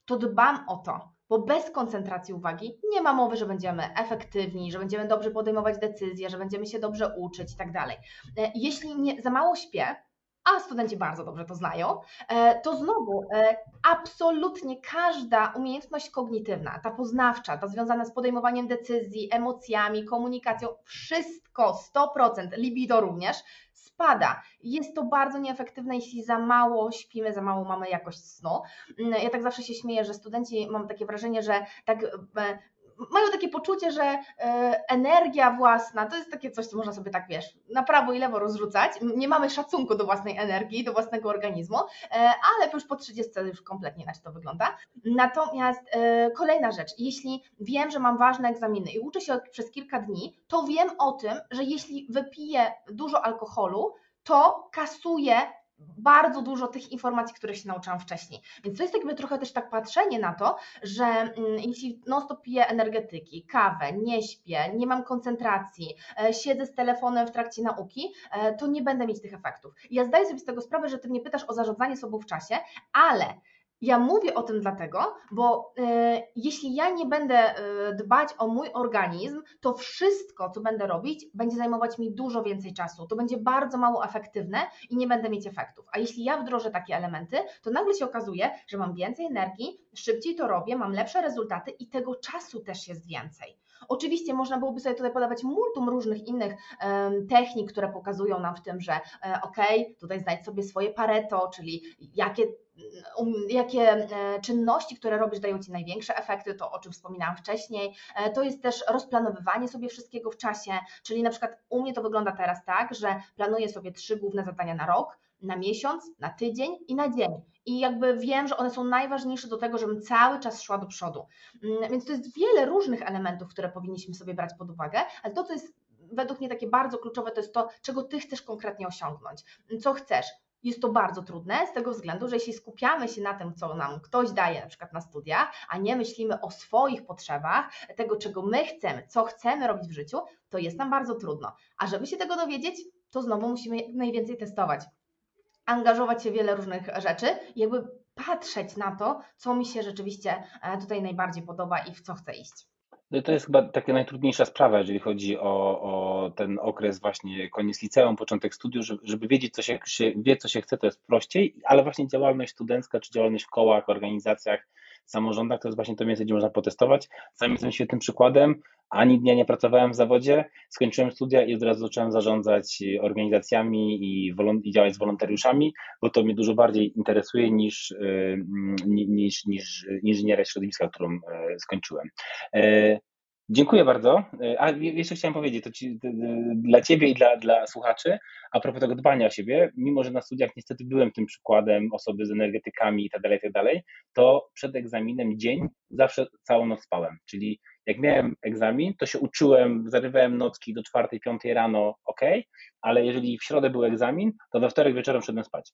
to dbam o to, bo bez koncentracji uwagi nie ma mowy, że będziemy efektywni, że będziemy dobrze podejmować decyzje, że będziemy się dobrze uczyć i tak dalej. E, jeśli nie, za mało śpię, a studenci bardzo dobrze to znają, e, to znowu e, absolutnie każda umiejętność kognitywna, ta poznawcza, ta związana z podejmowaniem decyzji, emocjami, komunikacją, wszystko 100%, libido również, spada. Jest to bardzo nieefektywne, jeśli za mało śpimy, za mało mamy jakość snu. Mm, ja tak zawsze się śmieję, że studenci, mam takie wrażenie, że tak e, mają takie poczucie, że e, energia własna to jest takie coś, co można sobie tak, wiesz, na prawo i lewo rozrzucać. Nie mamy szacunku do własnej energii, do własnego organizmu, e, ale już po 30 już kompletnie inaczej to wygląda. Natomiast kolejna rzecz, jeśli wiem, że mam ważne egzaminy i uczę się przez kilka dni, to wiem o tym, że jeśli wypiję dużo alkoholu, to kasuję bardzo dużo tych informacji, których się nauczyłam wcześniej. Więc to jest jakby trochę też tak patrzenie na to, że mm, jeśli non-stop piję energetyki, kawę, nie śpię, nie mam koncentracji, e, siedzę z telefonem w trakcie nauki, e, to nie będę mieć tych efektów. Ja zdaję sobie z tego sprawę, że ty mnie pytasz o zarządzanie sobą w czasie, ale ja mówię o tym dlatego, bo e, jeśli ja nie będę e, dbać o mój organizm, to wszystko, co będę robić, będzie zajmować mi dużo więcej czasu. To będzie bardzo mało efektywne i nie będę mieć efektów. A jeśli ja wdrożę takie elementy, to nagle się okazuje, że mam więcej energii, szybciej to robię, mam lepsze rezultaty i tego czasu też jest więcej. Oczywiście można byłoby sobie tutaj podawać multum różnych innych technik, które pokazują nam w tym, że e, ok, tutaj znajdź sobie swoje pareto, czyli jakie um, jakie e, czynności, które robisz, dają Ci największe efekty, to o czym wspominałam wcześniej. E, to jest też rozplanowywanie sobie wszystkiego w czasie, czyli na przykład u mnie to wygląda teraz tak, że planuję sobie trzy główne zadania na rok, na miesiąc, na tydzień i na dzień. I jakby wiem, że one są najważniejsze do tego, żebym cały czas szła do przodu. Mm, więc to jest wiele różnych elementów, które powinniśmy sobie brać pod uwagę, ale to, co jest według mnie takie bardzo kluczowe, to jest to, czego ty chcesz konkretnie osiągnąć. Co chcesz? Jest to bardzo trudne z tego względu, że jeśli skupiamy się na tym, co nam ktoś daje, na przykład na studiach, a nie myślimy o swoich potrzebach, tego, czego my chcemy, co chcemy robić w życiu, to jest nam bardzo trudno. A żeby się tego dowiedzieć, to znowu musimy najwięcej testować angażować się w wiele różnych rzeczy jakby patrzeć na to, co mi się rzeczywiście e, tutaj najbardziej podoba i w co chcę iść. No to jest chyba taka najtrudniejsza sprawa, jeżeli chodzi o, o ten okres właśnie koniec liceum, początek studiów, żeby, żeby wiedzieć, co się, się, wie, co się chce, to jest prościej, ale właśnie działalność studencka, czy działalność w kołach, organizacjach, samorządach, to jest właśnie to miejsce, gdzie można potestować. Sam jestem świetnym przykładem. Ani dnia nie pracowałem w zawodzie, skończyłem studia i od razu zacząłem zarządzać organizacjami i, i działać z wolontariuszami, bo to mnie dużo bardziej interesuje niż, y, niż, niż inżynieria środowiska, którą e, skończyłem. E, Dziękuję bardzo. A jeszcze chciałem powiedzieć, to ci, dla Ciebie i dla, dla słuchaczy, a propos tego dbania o siebie, mimo że na studiach niestety byłem tym przykładem osoby z energetykami i tak dalej, tak dalej, to przed egzaminem dzień zawsze całą noc spałem. Czyli jak miałem egzamin, to się uczyłem, zarywałem nocki do czwartej, piątej rano, ok, ale jeżeli w środę był egzamin, to we wtorek wieczorem szedłem spać.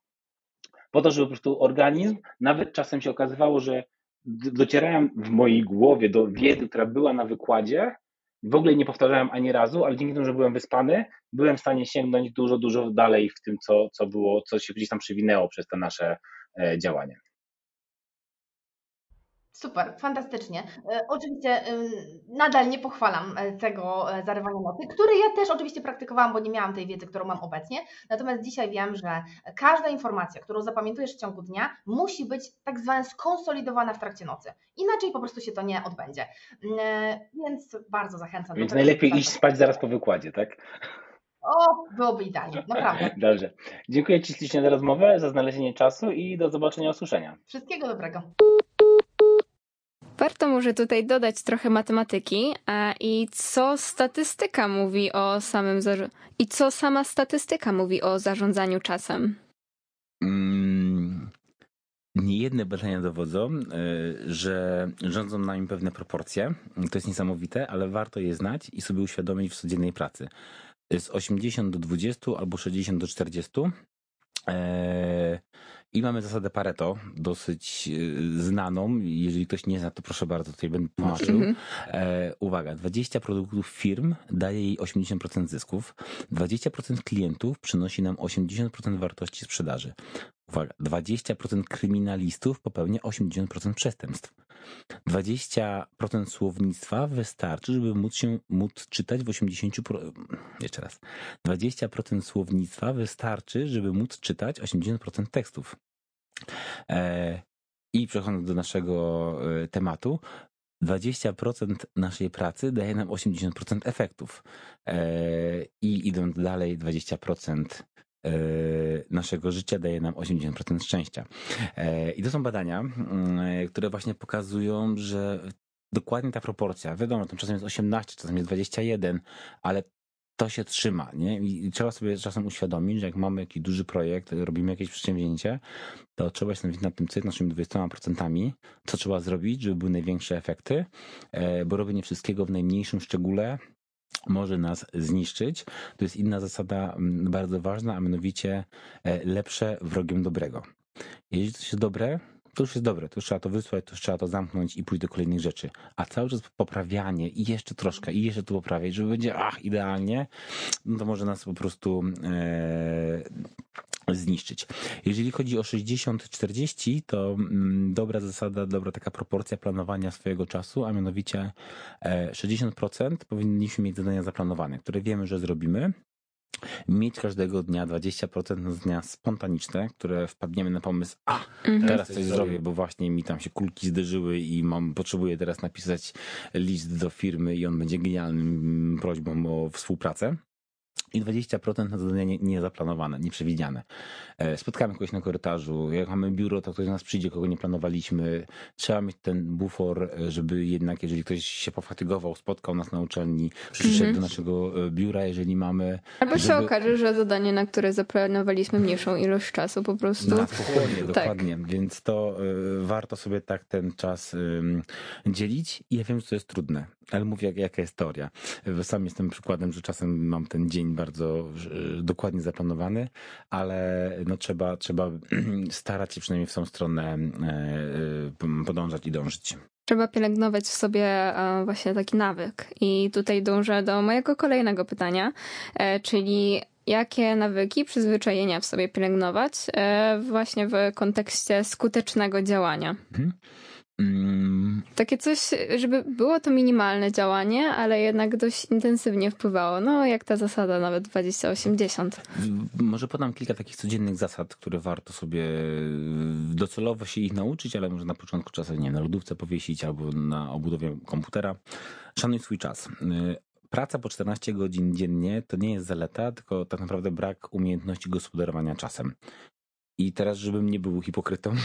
Po to, żeby po prostu organizm, nawet czasem się okazywało, że docierałem w mojej głowie do wiedzy, która była na wykładzie, w ogóle nie powtarzałem ani razu, ale dzięki temu, że byłem wyspany, byłem w stanie sięgnąć dużo, dużo dalej w tym, co, co było, co się gdzieś tam przewinęło przez te nasze e, działania. Super, fantastycznie. E, oczywiście nadal nie pochwalam e, tego e, zarywania noty, które ja też oczywiście praktykowałam, bo nie miałam tej wiedzy, którą mam obecnie. Natomiast dzisiaj wiem, że każda informacja, którą zapamiętujesz w ciągu dnia, musi być tak zwana skonsolidowana w trakcie nocy. Inaczej po prostu się to nie odbędzie. Więc bardzo zachęcam. Więc najlepiej iść spać zaraz po wykładzie, tak? O, byłoby idealnie, naprawdę. Dobrze. Dziękuję Ci ślicznie za rozmowę, za znalezienie czasu i do zobaczenia, usłyszenia. Wszystkiego dobrego. Warto może tutaj dodać trochę matematyki i co statystyka mówi o samym i co sama statystyka mówi o zarządzaniu czasem. Mm, niejedne badania dowodzą, e, że rządzą nami pewne proporcje. To jest niesamowite, ale warto je znać i sobie uświadomić w codziennej pracy. Z 80 do 20 albo 60 do 40 i mamy zasadę Pareto, dosyć e, znaną. Jeżeli ktoś nie zna, to proszę bardzo, tutaj będę tłumaczył. Mhm. E, uwaga, 20 produktów firm daje jej 80% zysków, 20% klientów przynosi nam 80% wartości sprzedaży. Uwaga, 20% kryminalistów popełnia 80% przestępstw. 20% słownictwa wystarczy, żeby móc się móc czytać w 80%. Jeszcze raz. 20% słownictwa wystarczy, żeby móc czytać 80% tekstów. E, I przechodząc do naszego e, tematu, 20% naszej pracy daje nam 80% efektów. E, I idąc dalej, 20% naszego życia daje nam 80% szczęścia. I to są badania, mm, które właśnie pokazują, że dokładnie ta proporcja, wiadomo, to czasem jest 18, czasem jest 21, ale to się trzyma, nie? I trzeba sobie czasem uświadomić, że jak mamy jakiś duży projekt, robimy jakieś przedsięwzięcie, to trzeba się zastanowić nad tym, co naszymi 20%, co trzeba zrobić, żeby były największe efekty, e, bo robienie wszystkiego w najmniejszym szczególe może nas zniszczyć. To jest inna zasada bardzo ważna, a mianowicie e, lepsze wrogiem dobrego. Jeśli coś jest dobre, to już jest dobre, to już trzeba to wysłać, to już trzeba to zamknąć i pójść do kolejnych rzeczy. A cały czas poprawianie i jeszcze troszkę, i jeszcze tu poprawiać, żeby będzie ach, idealnie, no to może nas po prostu e, zniszczyć. Jeżeli chodzi o 60-40, to mm, dobra zasada, dobra taka proporcja planowania swojego czasu, a mianowicie 60% e, powinniśmy mieć zadania zaplanowane, które wiemy, że zrobimy, mieć każdego dnia 20% dnia spontaniczne, które wpadniemy na pomysł, a mhm. teraz coś zrobię, bo właśnie mi tam się kulki zderzyły i mam, potrzebuję teraz napisać list do firmy i on będzie genialnym prośbą o współpracę i 20% na zadania niezaplanowane, nieprzewidziane. E, spotkamy kogoś na korytarzu, jak mamy biuro, to ktoś z nas przyjdzie, kogo nie planowaliśmy. Trzeba mieć ten bufor, e, żeby jednak, jeżeli ktoś się pofatygował, spotkał nas na uczelni, przyszedł mm -hmm. do naszego e, biura, jeżeli mamy... Albo żeby... się okaże, że zadanie, na które zaplanowaliśmy mniejszą ilość czasu po prostu. Na spokojnie, tak. dokładnie. Więc to warto sobie tak ten czas dzielić i ja wiem, że to jest trudne, ale mówię, jak, jaka jest teoria. Sam jestem przykładem, że czasem mam ten dzień bardzo dokładnie zaplanowany, ale no trzeba, trzeba starać się przynajmniej w tą stronę e, e, podążać i dążyć. Trzeba pielęgnować w sobie e, właśnie taki nawyk. I tutaj dążę do mojego kolejnego pytania, czyli jakie nawyki, przyzwyczajenia w sobie pielęgnować właśnie w kontekście skutecznego działania. Mhm. Mm. Takie coś, żeby było to minimalne działanie, ale jednak dość intensywnie wpływało. No, jak ta zasada nawet 2080. Może podam kilka takich codziennych zasad, które warto sobie docelowo się ich nauczyć, ale może na początku czasem, nie na lodówce powiesić albo na obudowie komputera. Szanuj swój czas. Praca po 14 godzin dziennie to nie jest zaleta, tylko tak naprawdę brak umiejętności gospodarowania czasem. I teraz, żebym nie był hipokrytą,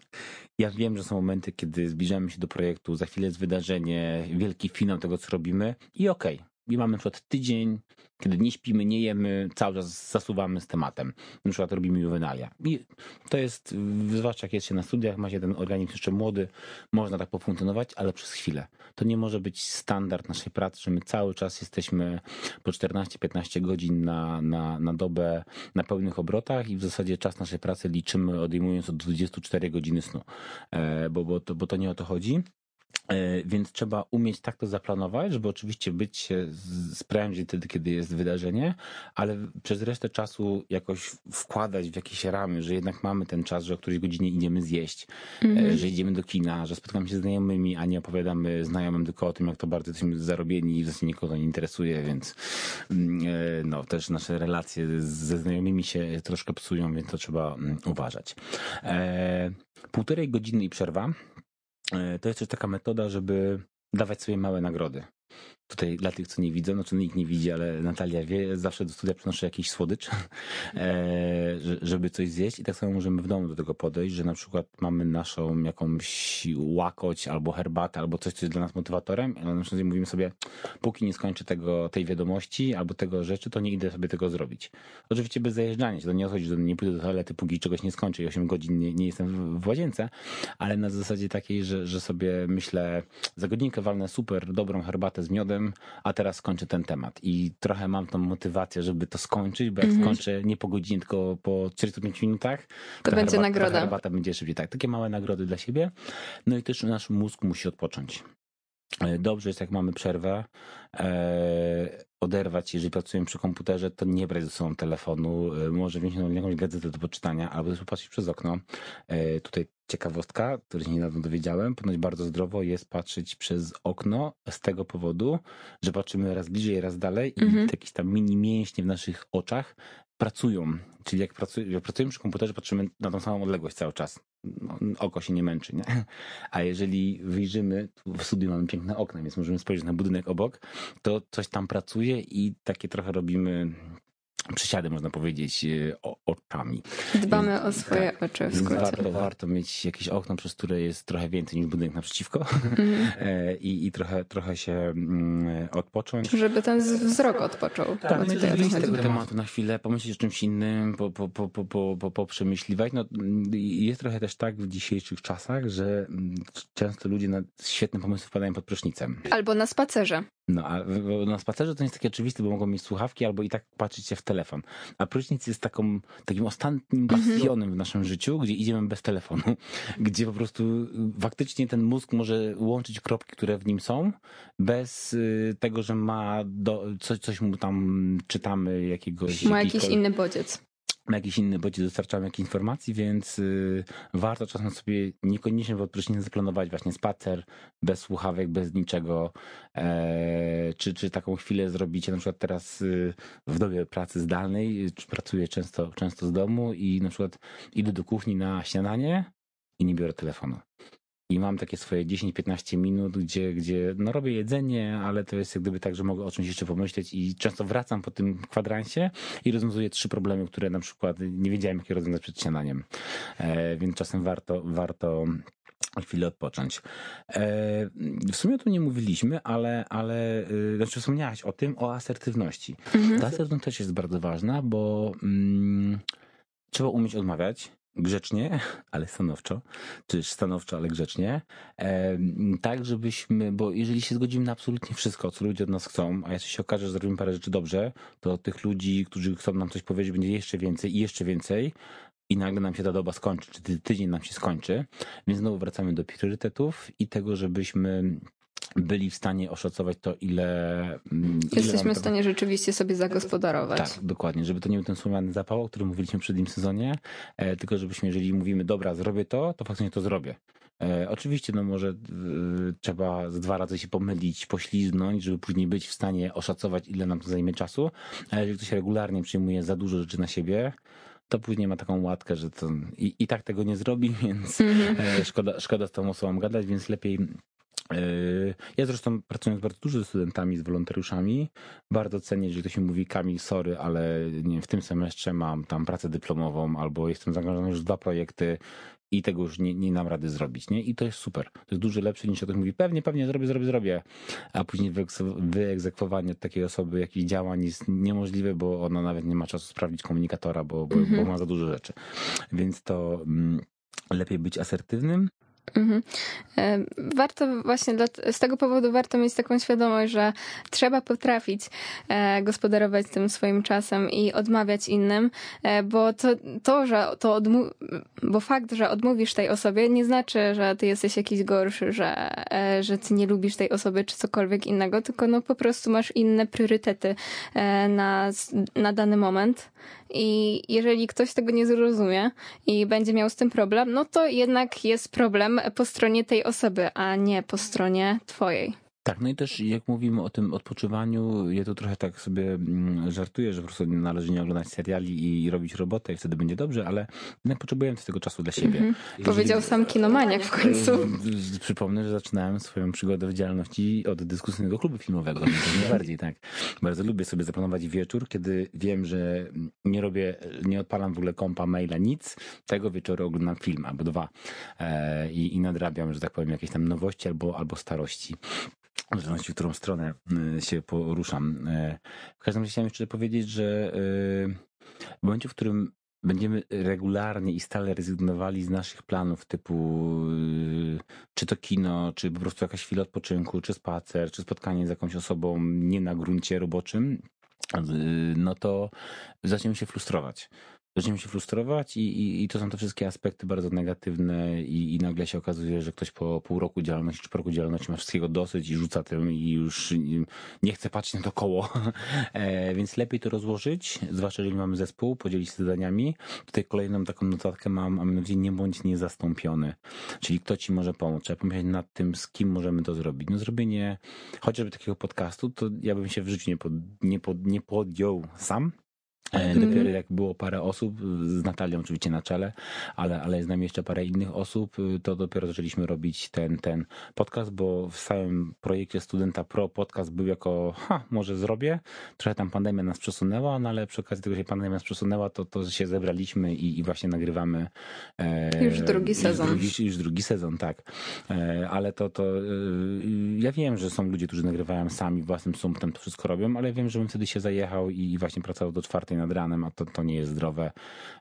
ja wiem, że są momenty, kiedy zbliżamy się do projektu, za chwilę jest wydarzenie, wielki finał tego, co robimy i okej, okay, i mamy na przykład tydzień, kiedy nie śpimy, nie jemy, cały czas zasuwamy z tematem. Na przykład robimy juwenalia. I to jest, zwłaszcza jak jest się na studiach, ma się ten organizm jeszcze młody, można tak pofunkcjonować, ale przez chwilę. To nie może być standard naszej pracy, że my cały czas jesteśmy po 14-15 godzin na, na, na dobę na pełnych obrotach i w zasadzie czas naszej pracy liczymy odejmując od 24 godziny snu. E, bo, bo, to, bo to nie o to chodzi. E, więc trzeba umieć tak to zaplanować, żeby oczywiście być sprężyć wtedy, kiedy jest wydarzenie, ale przez resztę czasu jakoś wkładać w jakieś ramy, że jednak mamy ten czas, że o której godzinie idziemy zjeść, mm-hmm. że idziemy do kina, że spotykamy się z znajomymi, a nie opowiadamy znajomym tylko o tym, jak to bardzo jesteśmy zarobieni i w zasadzie nikogo to nie interesuje, więc mm, e, no, też nasze relacje ze znajomymi się troszkę psują, więc to trzeba mm, uważać. Półtorej godziny i przerwa E, to jest też taka metoda, żeby dawać sobie małe nagrody. Tutaj dla tych, co nie widzą, znaczy nikt nie widzi, ale Natalia wie, zawsze do studia przynoszę jakiś słodycz, e, żeby coś zjeść i tak samo możemy w domu do tego podejść, że na przykład mamy naszą jakąś łakoć albo herbatę, albo coś, co jest dla nas motywatorem, ale na przykład mówimy sobie, póki nie skończę tego, tej wiadomości albo tego rzeczy, to nie idę sobie tego zrobić. Oczywiście bez zajeżdżania się, to nie chodzi, że nie pójdę do toalety, póki czegoś nie skończę i 8 godzin nie, nie jestem w łazience, ale na zasadzie takiej, że, że sobie myślę, za godzinkę walnę super dobrą herbatę z miodem, a teraz skończę ten temat. I trochę mam tą motywację, żeby to skończyć, bo jak mm -hmm. skończę nie po godzinie, tylko po 45 minutach, to, będzie herbata, nagroda. Herbata będzie szybciej. Tak, takie małe nagrody dla siebie. No i też nasz mózg musi odpocząć. E, dobrze jest, jak mamy przerwę, e, oderwać, jeżeli pracujemy przy komputerze, to nie brać ze sobą telefonu, e, może wziąć jakąś gazetę do poczytania, albo popatrzeć przez okno. E, tutaj ciekawostka, której się niedawno dowiedziałem, ponoć bardzo zdrowo jest patrzeć przez okno z tego powodu, że patrzymy raz bliżej, raz dalej mhm. i jakieś tam mini mięśnie w naszych oczach pracują. Czyli jak, pracuj, jak pracujemy przy komputerze, patrzymy na tą samą odległość cały czas. No, oko się nie męczy, nie? A jeżeli wyjrzymy, w studiu mamy piękne okna, więc możemy spojrzeć na budynek obok, to coś tam pracuje i takie trochę robimy przysiady, można powiedzieć, e, o, oczami. Dbamy więc, o swoje tak, oczy w skrócie. Warto, warto mieć jakieś okno, przez które jest trochę więcej niż budynek naprzeciwko mm. I, i trochę, trochę się mm, odpocząć. Żeby ten wzrok odpoczął. Tak, no wyjść z tego tematu na chwilę, pomyśleć o czymś innym, po, po, po, po, po, po, poprzemyśliwać. No, jest trochę też tak w dzisiejszych czasach, że mm, często ludzie na świetne pomysły wpadają pod prysznicem. Albo na spacerze. No, a na spacerze to nie jest takie oczywiste, bo mogą mieć słuchawki albo i tak patrzeć się w telefon. A prysznic jest taką, takim ostatnim mhm. bastionem w naszym życiu, gdzie idziemy bez telefonu, gdzie po prostu y, faktycznie ten mózg może łączyć kropki, które w nim są, bez y, tego, że ma do, coś, coś mu tam czytamy jakiegoś... Ma jakiś inny bodziec jakiś inny bodziec dostarczamy jakichś informacji, więc y, warto czasem sobie niekoniecznie w odprysznicy zaplanować właśnie spacer bez słuchawek, bez niczego, e, czy, czy taką chwilę zrobicie, na przykład teraz y, w dobie pracy zdalnej, czy pracuję często, często z domu i na przykład idę do kuchni na śniadanie i nie biorę telefonu i mam takie swoje 10-15 minut, gdzie, gdzie no robię jedzenie, ale to jest jak gdyby tak, że mogę o czymś jeszcze pomyśleć i często wracam po tym kwadransie i rozwiązuję trzy problemy, które na przykład nie wiedziałem, jak je rozwiązać przed śniadaniem. E, więc czasem warto, warto chwilę odpocząć. E, w sumie tu nie mówiliśmy, ale, ale y, znaczy wspomniałaś o tym, o asertywności. Mhm. Ta asertywność też jest bardzo ważna, bo mm, trzeba umieć odmawiać, grzecznie, ale stanowczo, czy stanowczo, ale grzecznie, e, tak żebyśmy, bo jeżeli się zgodzimy na absolutnie wszystko, co ludzie od nas chcą, a jeśli się okaże, że zrobimy parę rzeczy dobrze, to tych ludzi, którzy chcą nam coś powiedzieć, będzie jeszcze więcej i jeszcze więcej, i nagle nam się ta doba skończy, czy tydzień nam się skończy, więc znowu wracamy do priorytetów i tego, żebyśmy byli w stanie oszacować to, ile. Mm, Jesteśmy w stanie rzeczywiście sobie zagospodarować. Tak, dokładnie, żeby to nie był ten słomiany zapał, o którym mówiliśmy przed tym sezonie, e, tylko żebyśmy, jeżeli mówimy, dobra, zrobię to, to faktycznie to zrobię. E, oczywiście, no może e, trzeba z dwa razy się pomylić, pośliznąć, żeby później być w stanie oszacować, ile nam to zajmie czasu, ale jeżeli ktoś regularnie przyjmuje za dużo rzeczy na siebie, to później ma taką łatkę, że to i, i tak tego nie zrobi, więc mm -hmm. szkoda, szkoda z tą osobą gadać, więc lepiej ja zresztą pracując bardzo dużo ze studentami, z wolontariuszami, bardzo cenię, jeżeli ktoś mi mówi Kamil, sorry, ale nie, w tym semestrze mam tam pracę dyplomową albo jestem zaangażowany już w dwa projekty i tego już nie, nie nam rady zrobić, nie? I to jest super. To jest dużo lepsze niż ktoś mówi, pewnie, pewnie, zrobię, zrobię, zrobię, a później wyegzekwowanie takiej osoby jakichś działań jest niemożliwe, bo ona nawet nie ma czasu sprawdzić komunikatora, bo, bo, mm -hmm. bo mhm. ma za dużo rzeczy. Więc to mm, lepiej być asertywnym, Mhm. E, warto właśnie z tego powodu warto mieć taką świadomość, że trzeba potrafić e, gospodarować tym swoim czasem i odmawiać innym, e, bo to, to że to odmu- bo fakt, że odmówisz tej osobie nie znaczy, że ty jesteś jakiś gorszy, że, że ty nie lubisz tej osoby czy cokolwiek innego, tylko no po prostu masz inne priorytety na, na dany moment i jeżeli ktoś tego nie zrozumie i będzie miał z tym problem, no to jednak jest problem po stronie tej osoby, a nie po stronie twojej. Tak, no i też jak mówimy o tym odpoczywaniu, ja tu trochę tak sobie mm, żartuję, że po prostu należy nie oglądać seriali i robić robotę i wtedy będzie dobrze, ale jednak potrzebujemy tego czasu dla siebie. Mhm. Powiedział sam kinomaniak w końcu. Przypomnę, że zaczynałem swoją przygodę w działalności od dyskusyjnego klubu filmowego. To najbardziej, tak. Bardzo lubię sobie zaplanować wieczór, kiedy wiem, że nie robię, nie odpalam w ogóle kompa, maila, nic. Tego wieczoru oglądam film albo dwa e, i, i nadrabiam, że tak powiem, jakieś tam nowości albo, albo starości w zależności w którą stronę y, się poruszam. Y, w każdym razie chciałem jeszcze powiedzieć, że y, w momencie, w którym będziemy regularnie i stale rezygnowali z naszych planów typu czy to kino, czy po prostu jakaś chwila odpoczynku, czy spacer, czy spotkanie z jakąś osobą nie na gruncie roboczym, no to zaczniemy się frustrować zaczniemy się frustrować i, i, i, to są te wszystkie aspekty bardzo negatywne i, i nagle się okazuje, że ktoś po pół roku działalności czy po roku działalności ma wszystkiego dosyć i rzuca tym i już nie chce patrzeć na to koło. E, więc lepiej to rozłożyć, zwłaszcza jeżeli mamy zespół, podzielić się zadaniami. Tutaj kolejną taką notatkę mam, a mianowicie nie bądź niezastąpiony. Czyli kto ci może pomóc. Trzeba pomyśleć nad tym, z kim możemy to zrobić. No zrobienie chociażby takiego podcastu, to ja bym się w życiu nie, pod, nie, pod, nie podjął sam, Mm. Dopiero jak było parę osób, z Natalią oczywiście na czele, ale, ale z nami jeszcze parę innych osób, y, to dopiero zaczęliśmy robić ten, ten podcast, bo w całym projekcie Studenta Pro podcast był jako, ha, może zrobię. Trochę tam pandemia nas przesunęła, no ale przy okazji tego, że pandemia nas przesunęła, to, to się zebraliśmy i, i właśnie nagrywamy. E, już drugi sezon. Już drugi, już drugi sezon, tak. E, ale to, to e, ja wiem, że są ludzie, którzy nagrywają sami własnym sumptem, to wszystko robią, ale wiem, że bym wtedy się zajechał i, i właśnie pracował do czwartej nad ranem, a to, to nie jest zdrowe.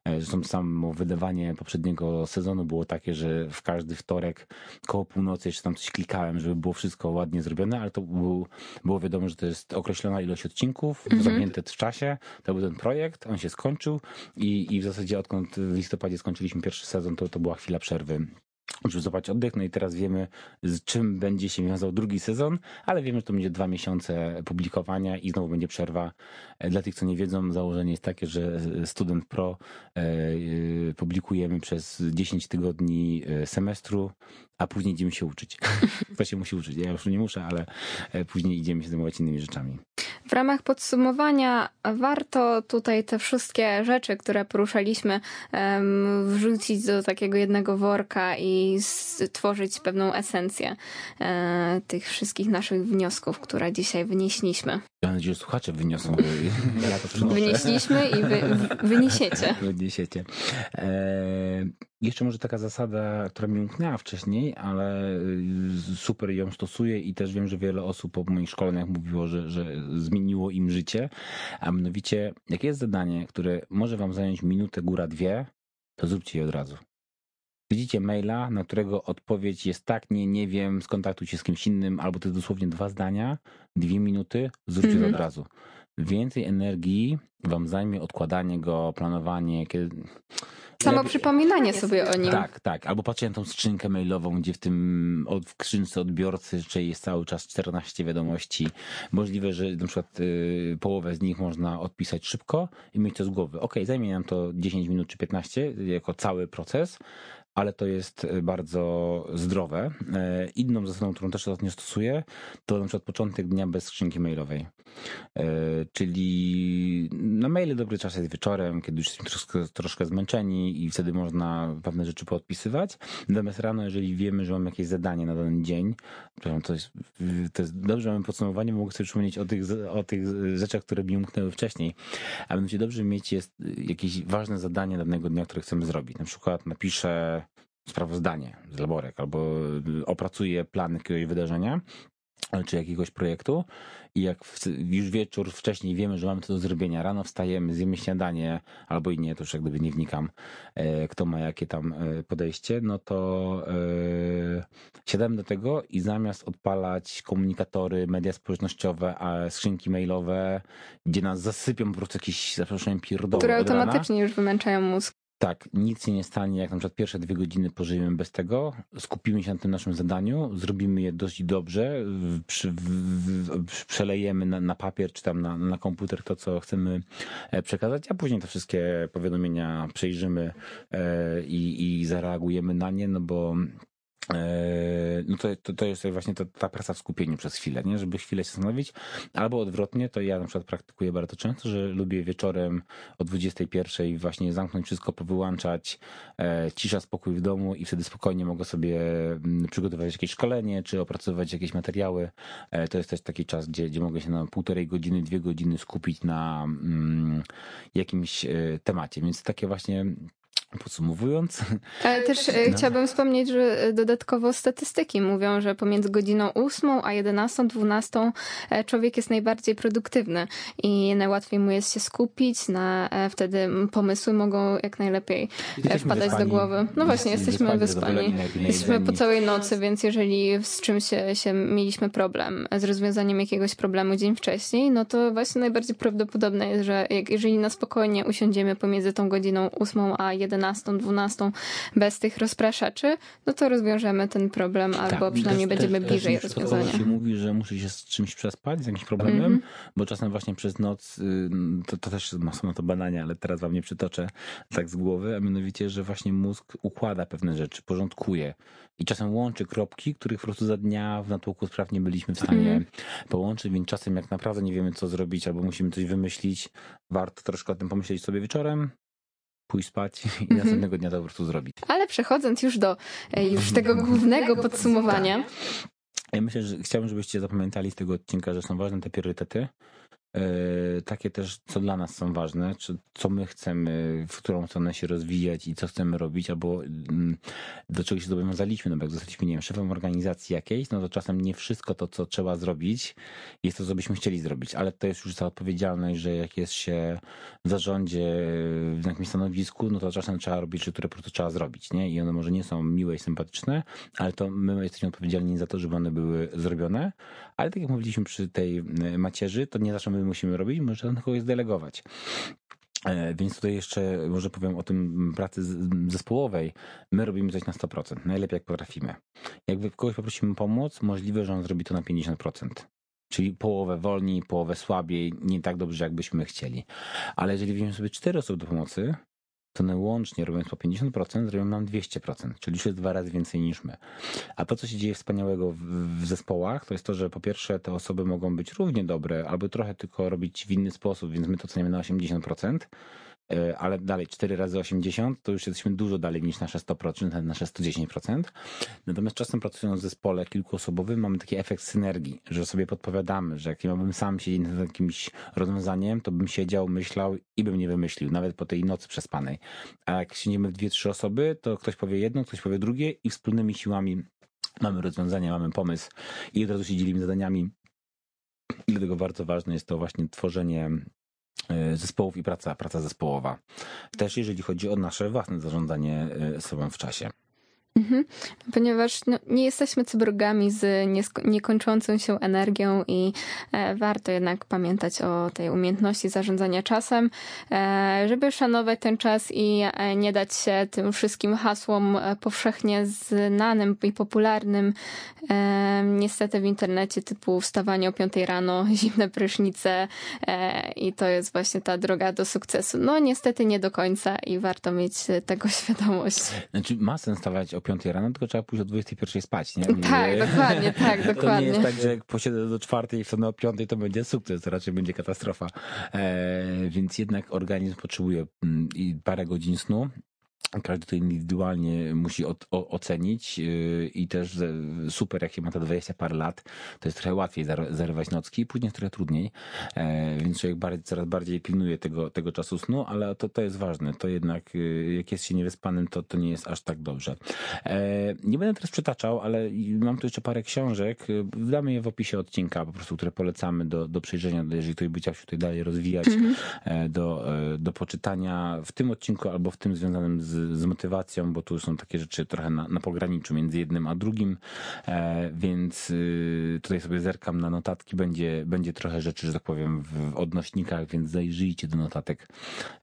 E, zresztą samo wydawanie poprzedniego sezonu było takie, że w każdy wtorek koło północy jeszcze tam coś klikałem, żeby było wszystko ładnie zrobione, ale to był, było wiadomo, że to jest określona ilość odcinków, mhm. zamknięte w czasie. To był ten projekt, on się skończył i, i w zasadzie odkąd w listopadzie skończyliśmy pierwszy sezon, to, to była chwila przerwy złapać oddech. No i teraz wiemy, z czym będzie się wiązał drugi sezon, ale wiemy, że to będzie dwa miesiące publikowania i znowu będzie przerwa. E, dla tych, co nie wiedzą, założenie jest takie, że Student Pro e, e, publikujemy przez 10 tygodni semestru, a później idziemy się uczyć. Kto się musi uczyć? Ja już nie muszę, ale później idziemy się zajmować innymi rzeczami. W ramach podsumowania warto tutaj te wszystkie rzeczy, które poruszaliśmy, wrzucić do takiego jednego worka i stworzyć pewną esencję e, tych wszystkich naszych wniosków, które dzisiaj wynieśliśmy. Mam nadzieję, że słuchacze wyniosą. Ja to Wynieśliśmy i wy, wyniesiecie. Wyniesiecie. E, jeszcze może taka zasada, która mi umknęła wcześniej, ale y, super ją stosuję i też wiem, że wiele osób po moich szkoleniach mówiło, że, że zmieniło im życie. A mianowicie, jak jest zadanie, które może wam zająć minutę, góra dwie, to zróbcie je od razu. Widzicie maila, na którego odpowiedź jest tak, nie, nie wiem, skontaktuj się z kimś innym, albo to jest dosłownie dwa zdania, dwie minuty, zróbcie -hmm. to mhm. od razu. Więcej energii wam zajmie odkładanie go, planowanie, kiedy Samo przypominanie sobie o nim. Tak, tak. Albo patrzę na tą skrzynkę mailową, gdzie w tym w skrzynce odbiorcy, czy jest cały czas 14 wiadomości. Możliwe, że na przykład y, połowę z nich można odpisać szybko i mieć to z głowy. Ok, zajmie nam to 10 minut czy 15 jako cały proces, ale to jest y, bardzo zdrowe. E, inną zasadą, którą też ostatnio stosuję, to na przykład początek dnia bez skrzynki mailowej. E, czyli na maile dobry czas jest wieczorem, kiedy już jesteśmy troszkę, troszkę zmęczeni i wtedy można pewne rzeczy podpisywać. Natomiast rano, jeżeli wiemy, że mamy jakieś zadanie na dany dzień, to jest, to jest dobrze, mamy podsumowanie, mogę sobie przypomnieć o tych, o tych rzeczach, które mi umknęły wcześniej. A mianowicie dobrze mieć jest jakieś ważne zadanie danego dnia, które chcemy zrobić. Na przykład napiszę sprawozdanie z laborek albo opracuję plan jakiegoś wydarzenia czy jakiegoś projektu i jak już wieczór wcześniej wiemy, że mamy to do zrobienia, rano wstajemy, zjemy śniadanie albo i nie, to już jak gdyby nie wnikam, e, kto ma jakie tam e, podejście, no to siadamy do tego i zamiast odpalać komunikatory, media społecznościowe, a skrzynki mailowe, gdzie nas zasypią po prostu jakieś, zapraszam, pierdoły Które automatycznie już wymęczają mózg. Tak, nic się nie stanie, jak na przykład pierwsze dwie godziny pożyjemy bez tego, skupimy się na tym naszym zadaniu, zrobimy je dość dobrze, przelejemy na, papier czy tam na, na komputer to, co chcemy e, przekazać, a później te wszystkie powiadomienia przejrzymy e, i, i zareagujemy na nie, no bo no to, to, to jest właśnie ta, praca w skupieniu przez chwilę, nie? Żeby chwilę się zastanowić, albo odwrotnie, to ja na przykład praktykuję bardzo często, że lubię wieczorem o 21 właśnie zamknąć wszystko, powyłączać, e, cisza, spokój w domu i wtedy spokojnie mogę sobie mm, przygotować jakieś szkolenie, czy opracować jakieś materiały. E, to jest też taki czas, gdzie, gdzie mogę się na półtorej godziny, dwie godziny skupić na mm, jakimś e, temacie, więc takie właśnie Podsumowując. Ale też e, no. chciałabym wspomnieć, że e, dodatkowo statystyki mówią, że pomiędzy godziną 8 a 11, 12 e, człowiek jest najbardziej produktywny i najłatwiej mu jest się skupić, na wtedy pomysły mogą jak najlepiej wpadać wyspani. do głowy. No właśnie, jesteśmy wyspani. Jesteśmy po całej nocy, więc jeżeli z czymś się, się mieliśmy problem, z rozwiązaniem jakiegoś problemu dzień wcześniej, no to właśnie najbardziej prawdopodobne jest, że jak, jeżeli na spokojnie usiądziemy pomiędzy tą godziną 8 a 11, 11, 12 bez tych rozpraszaczy, no to rozwiążemy ten problem tak, albo przynajmniej też, będziemy też, bliżej też rozwiązania. się mówi, że musi się z czymś przespać, z jakimś problemem, mm -hmm. bo czasem właśnie przez noc, y, to, to też są na to badania, ale teraz wam nie przytoczę tak z głowy, a mianowicie, że właśnie mózg układa pewne rzeczy, porządkuje i czasem łączy kropki, których po prostu za dnia w natłoku spraw nie byliśmy w stanie mm. połączyć, więc czasem jak naprawdę nie wiemy co zrobić albo musimy coś wymyślić, warto troszkę o tym pomyśleć sobie wieczorem, pójść spać i mhm. następnego dnia to po prostu zrobić. Ale przechodząc już do e, już tego głównego podsumowania. Ja myślę, że chciałbym, żebyście zapamiętali z tego odcinka, że są ważne te priorytety, takie też, co dla nas są ważne, czy co my chcemy, w którą stronę się rozwijać i co chcemy robić, albo mm, do czego się zobowiązaliśmy, no bo jak zostaliśmy, nie wiem, szefem organizacji jakiejś, no to czasem nie wszystko to, co trzeba zrobić, jest to, co byśmy chcieli zrobić, ale to jest już ta odpowiedzialność, że jak jest się w zarządzie, w jakimś stanowisku, no to czasem trzeba robić rzeczy, które po prostu trzeba zrobić, nie? I one może nie są miłe i sympatyczne, ale to my jesteśmy odpowiedzialni za to, żeby one były zrobione, ale tak jak mówiliśmy przy tej e, macierzy, to nie zawsze my musimy robić, może na kogoś zdelegować. E, więc tutaj jeszcze może powiem o tym pracy zespołowej. My robimy coś na 100%, najlepiej jak potrafimy. Jak kogoś poprosimy pomoc, możliwe, że on zrobi to na 50%. Czyli połowę wolniej, połowę słabiej, nie tak dobrze, jakbyśmy chcieli. Ale jeżeli weźmiemy sobie cztery osoby do pomocy, to one łącznie robiąc po 50% zrobią nam 200%, czyli już jest dwa razy więcej niż my. A to, co się dzieje wspaniałego w, w zespołach, to jest to, że po pierwsze te osoby mogą być równie dobre, albo trochę tylko robić w inny sposób, więc my to ceniamy na 80%, E, ale dalej 4 razy 80 to już jesteśmy dużo dalej niż nasze 100%, nasze 110%. Natomiast czasem pracując w zespole kilkuosobowym mamy taki efekt synergii, że sobie podpowiadamy, że jak ja bym sam siedzieć nad jakimś rozwiązaniem, to bym siedział, myślał i bym nie wymyślił, nawet po tej nocy przespanej. A jak siedzimy w dwie, trzy osoby, to ktoś powie jedno, ktoś powie drugie i wspólnymi siłami mamy rozwiązanie, mamy pomysł i od razu się dzielimy zadaniami. I dlatego bardzo ważne jest to właśnie tworzenie E, zespołów i praca, praca zespołowa. Też jeżeli chodzi o nasze własne zarządzanie e, sobą w czasie. Mhm. Ponieważ no, nie jesteśmy cyborgami z niekończącą się energią i e, warto jednak pamiętać o tej umiejętności zarządzania czasem, e, żeby szanować ten czas i e, nie dać się tym wszystkim hasłom e, powszechnie znanym i popularnym e, niestety w internecie typu wstawanie o 5 rano, zimne prysznice e, i to jest właśnie ta droga do sukcesu. No niestety nie do końca i warto mieć tego świadomość. Znaczy ma sens stawać o 5 rano, tylko trzeba pójść o 21 spać, nie? Tak, dokładnie, tak, dokładnie. To nie jest tak, że jak posiedzę do czwartej i wstanę o piątej, to będzie sukces, to raczej będzie katastrofa. E, więc jednak organizm potrzebuje mm, i parę godzin snu, każdy to indywidualnie musi o, o, ocenić yy, i też super, jak się ma te 20 parę lat, to jest trochę łatwiej zarywać nocki, później jest trochę trudniej, e, więc człowiek bardziej, coraz bardziej pilnuje tego, tego czasu snu, ale to, to jest ważne, to jednak yy, jak jest się niewyspanym, to, to nie jest aż tak dobrze. E, nie będę teraz przytaczał, ale mam tu jeszcze parę książek, wydamy je w opisie odcinka po prostu, które polecamy do, do przejrzenia, jeżeli ktoś by chciał się tutaj dalej rozwijać, mm -hmm. do, do poczytania w tym odcinku albo w tym związanym z z, motywacją, bo tu są takie rzeczy trochę na, na pograniczu między jednym a drugim, e, więc y, tutaj sobie zerkam na notatki, będzie, będzie trochę rzeczy, że tak powiem, w odnośnikach, więc zajrzyjcie do notatek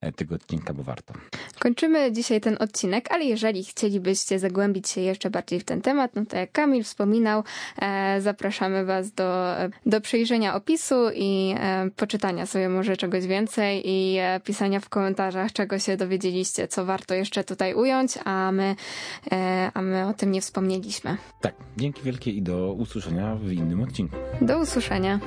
e, tego odcinka, bo warto. Kończymy dzisiaj ten odcinek, ale jeżeli chcielibyście zagłębić się jeszcze bardziej w ten temat, no to jak Kamil wspominał, e, zapraszamy Was do, do przejrzenia opisu i poczytania sobie może czegoś więcej i pisania w komentarzach, czego się dowiedzieliście, co warto jeszcze muszę tutaj ująć, a my, e, a my o tym nie wspomnieliśmy. Tak, dzięki wielkie i do usłyszenia w innym odcinku. Do usłyszenia.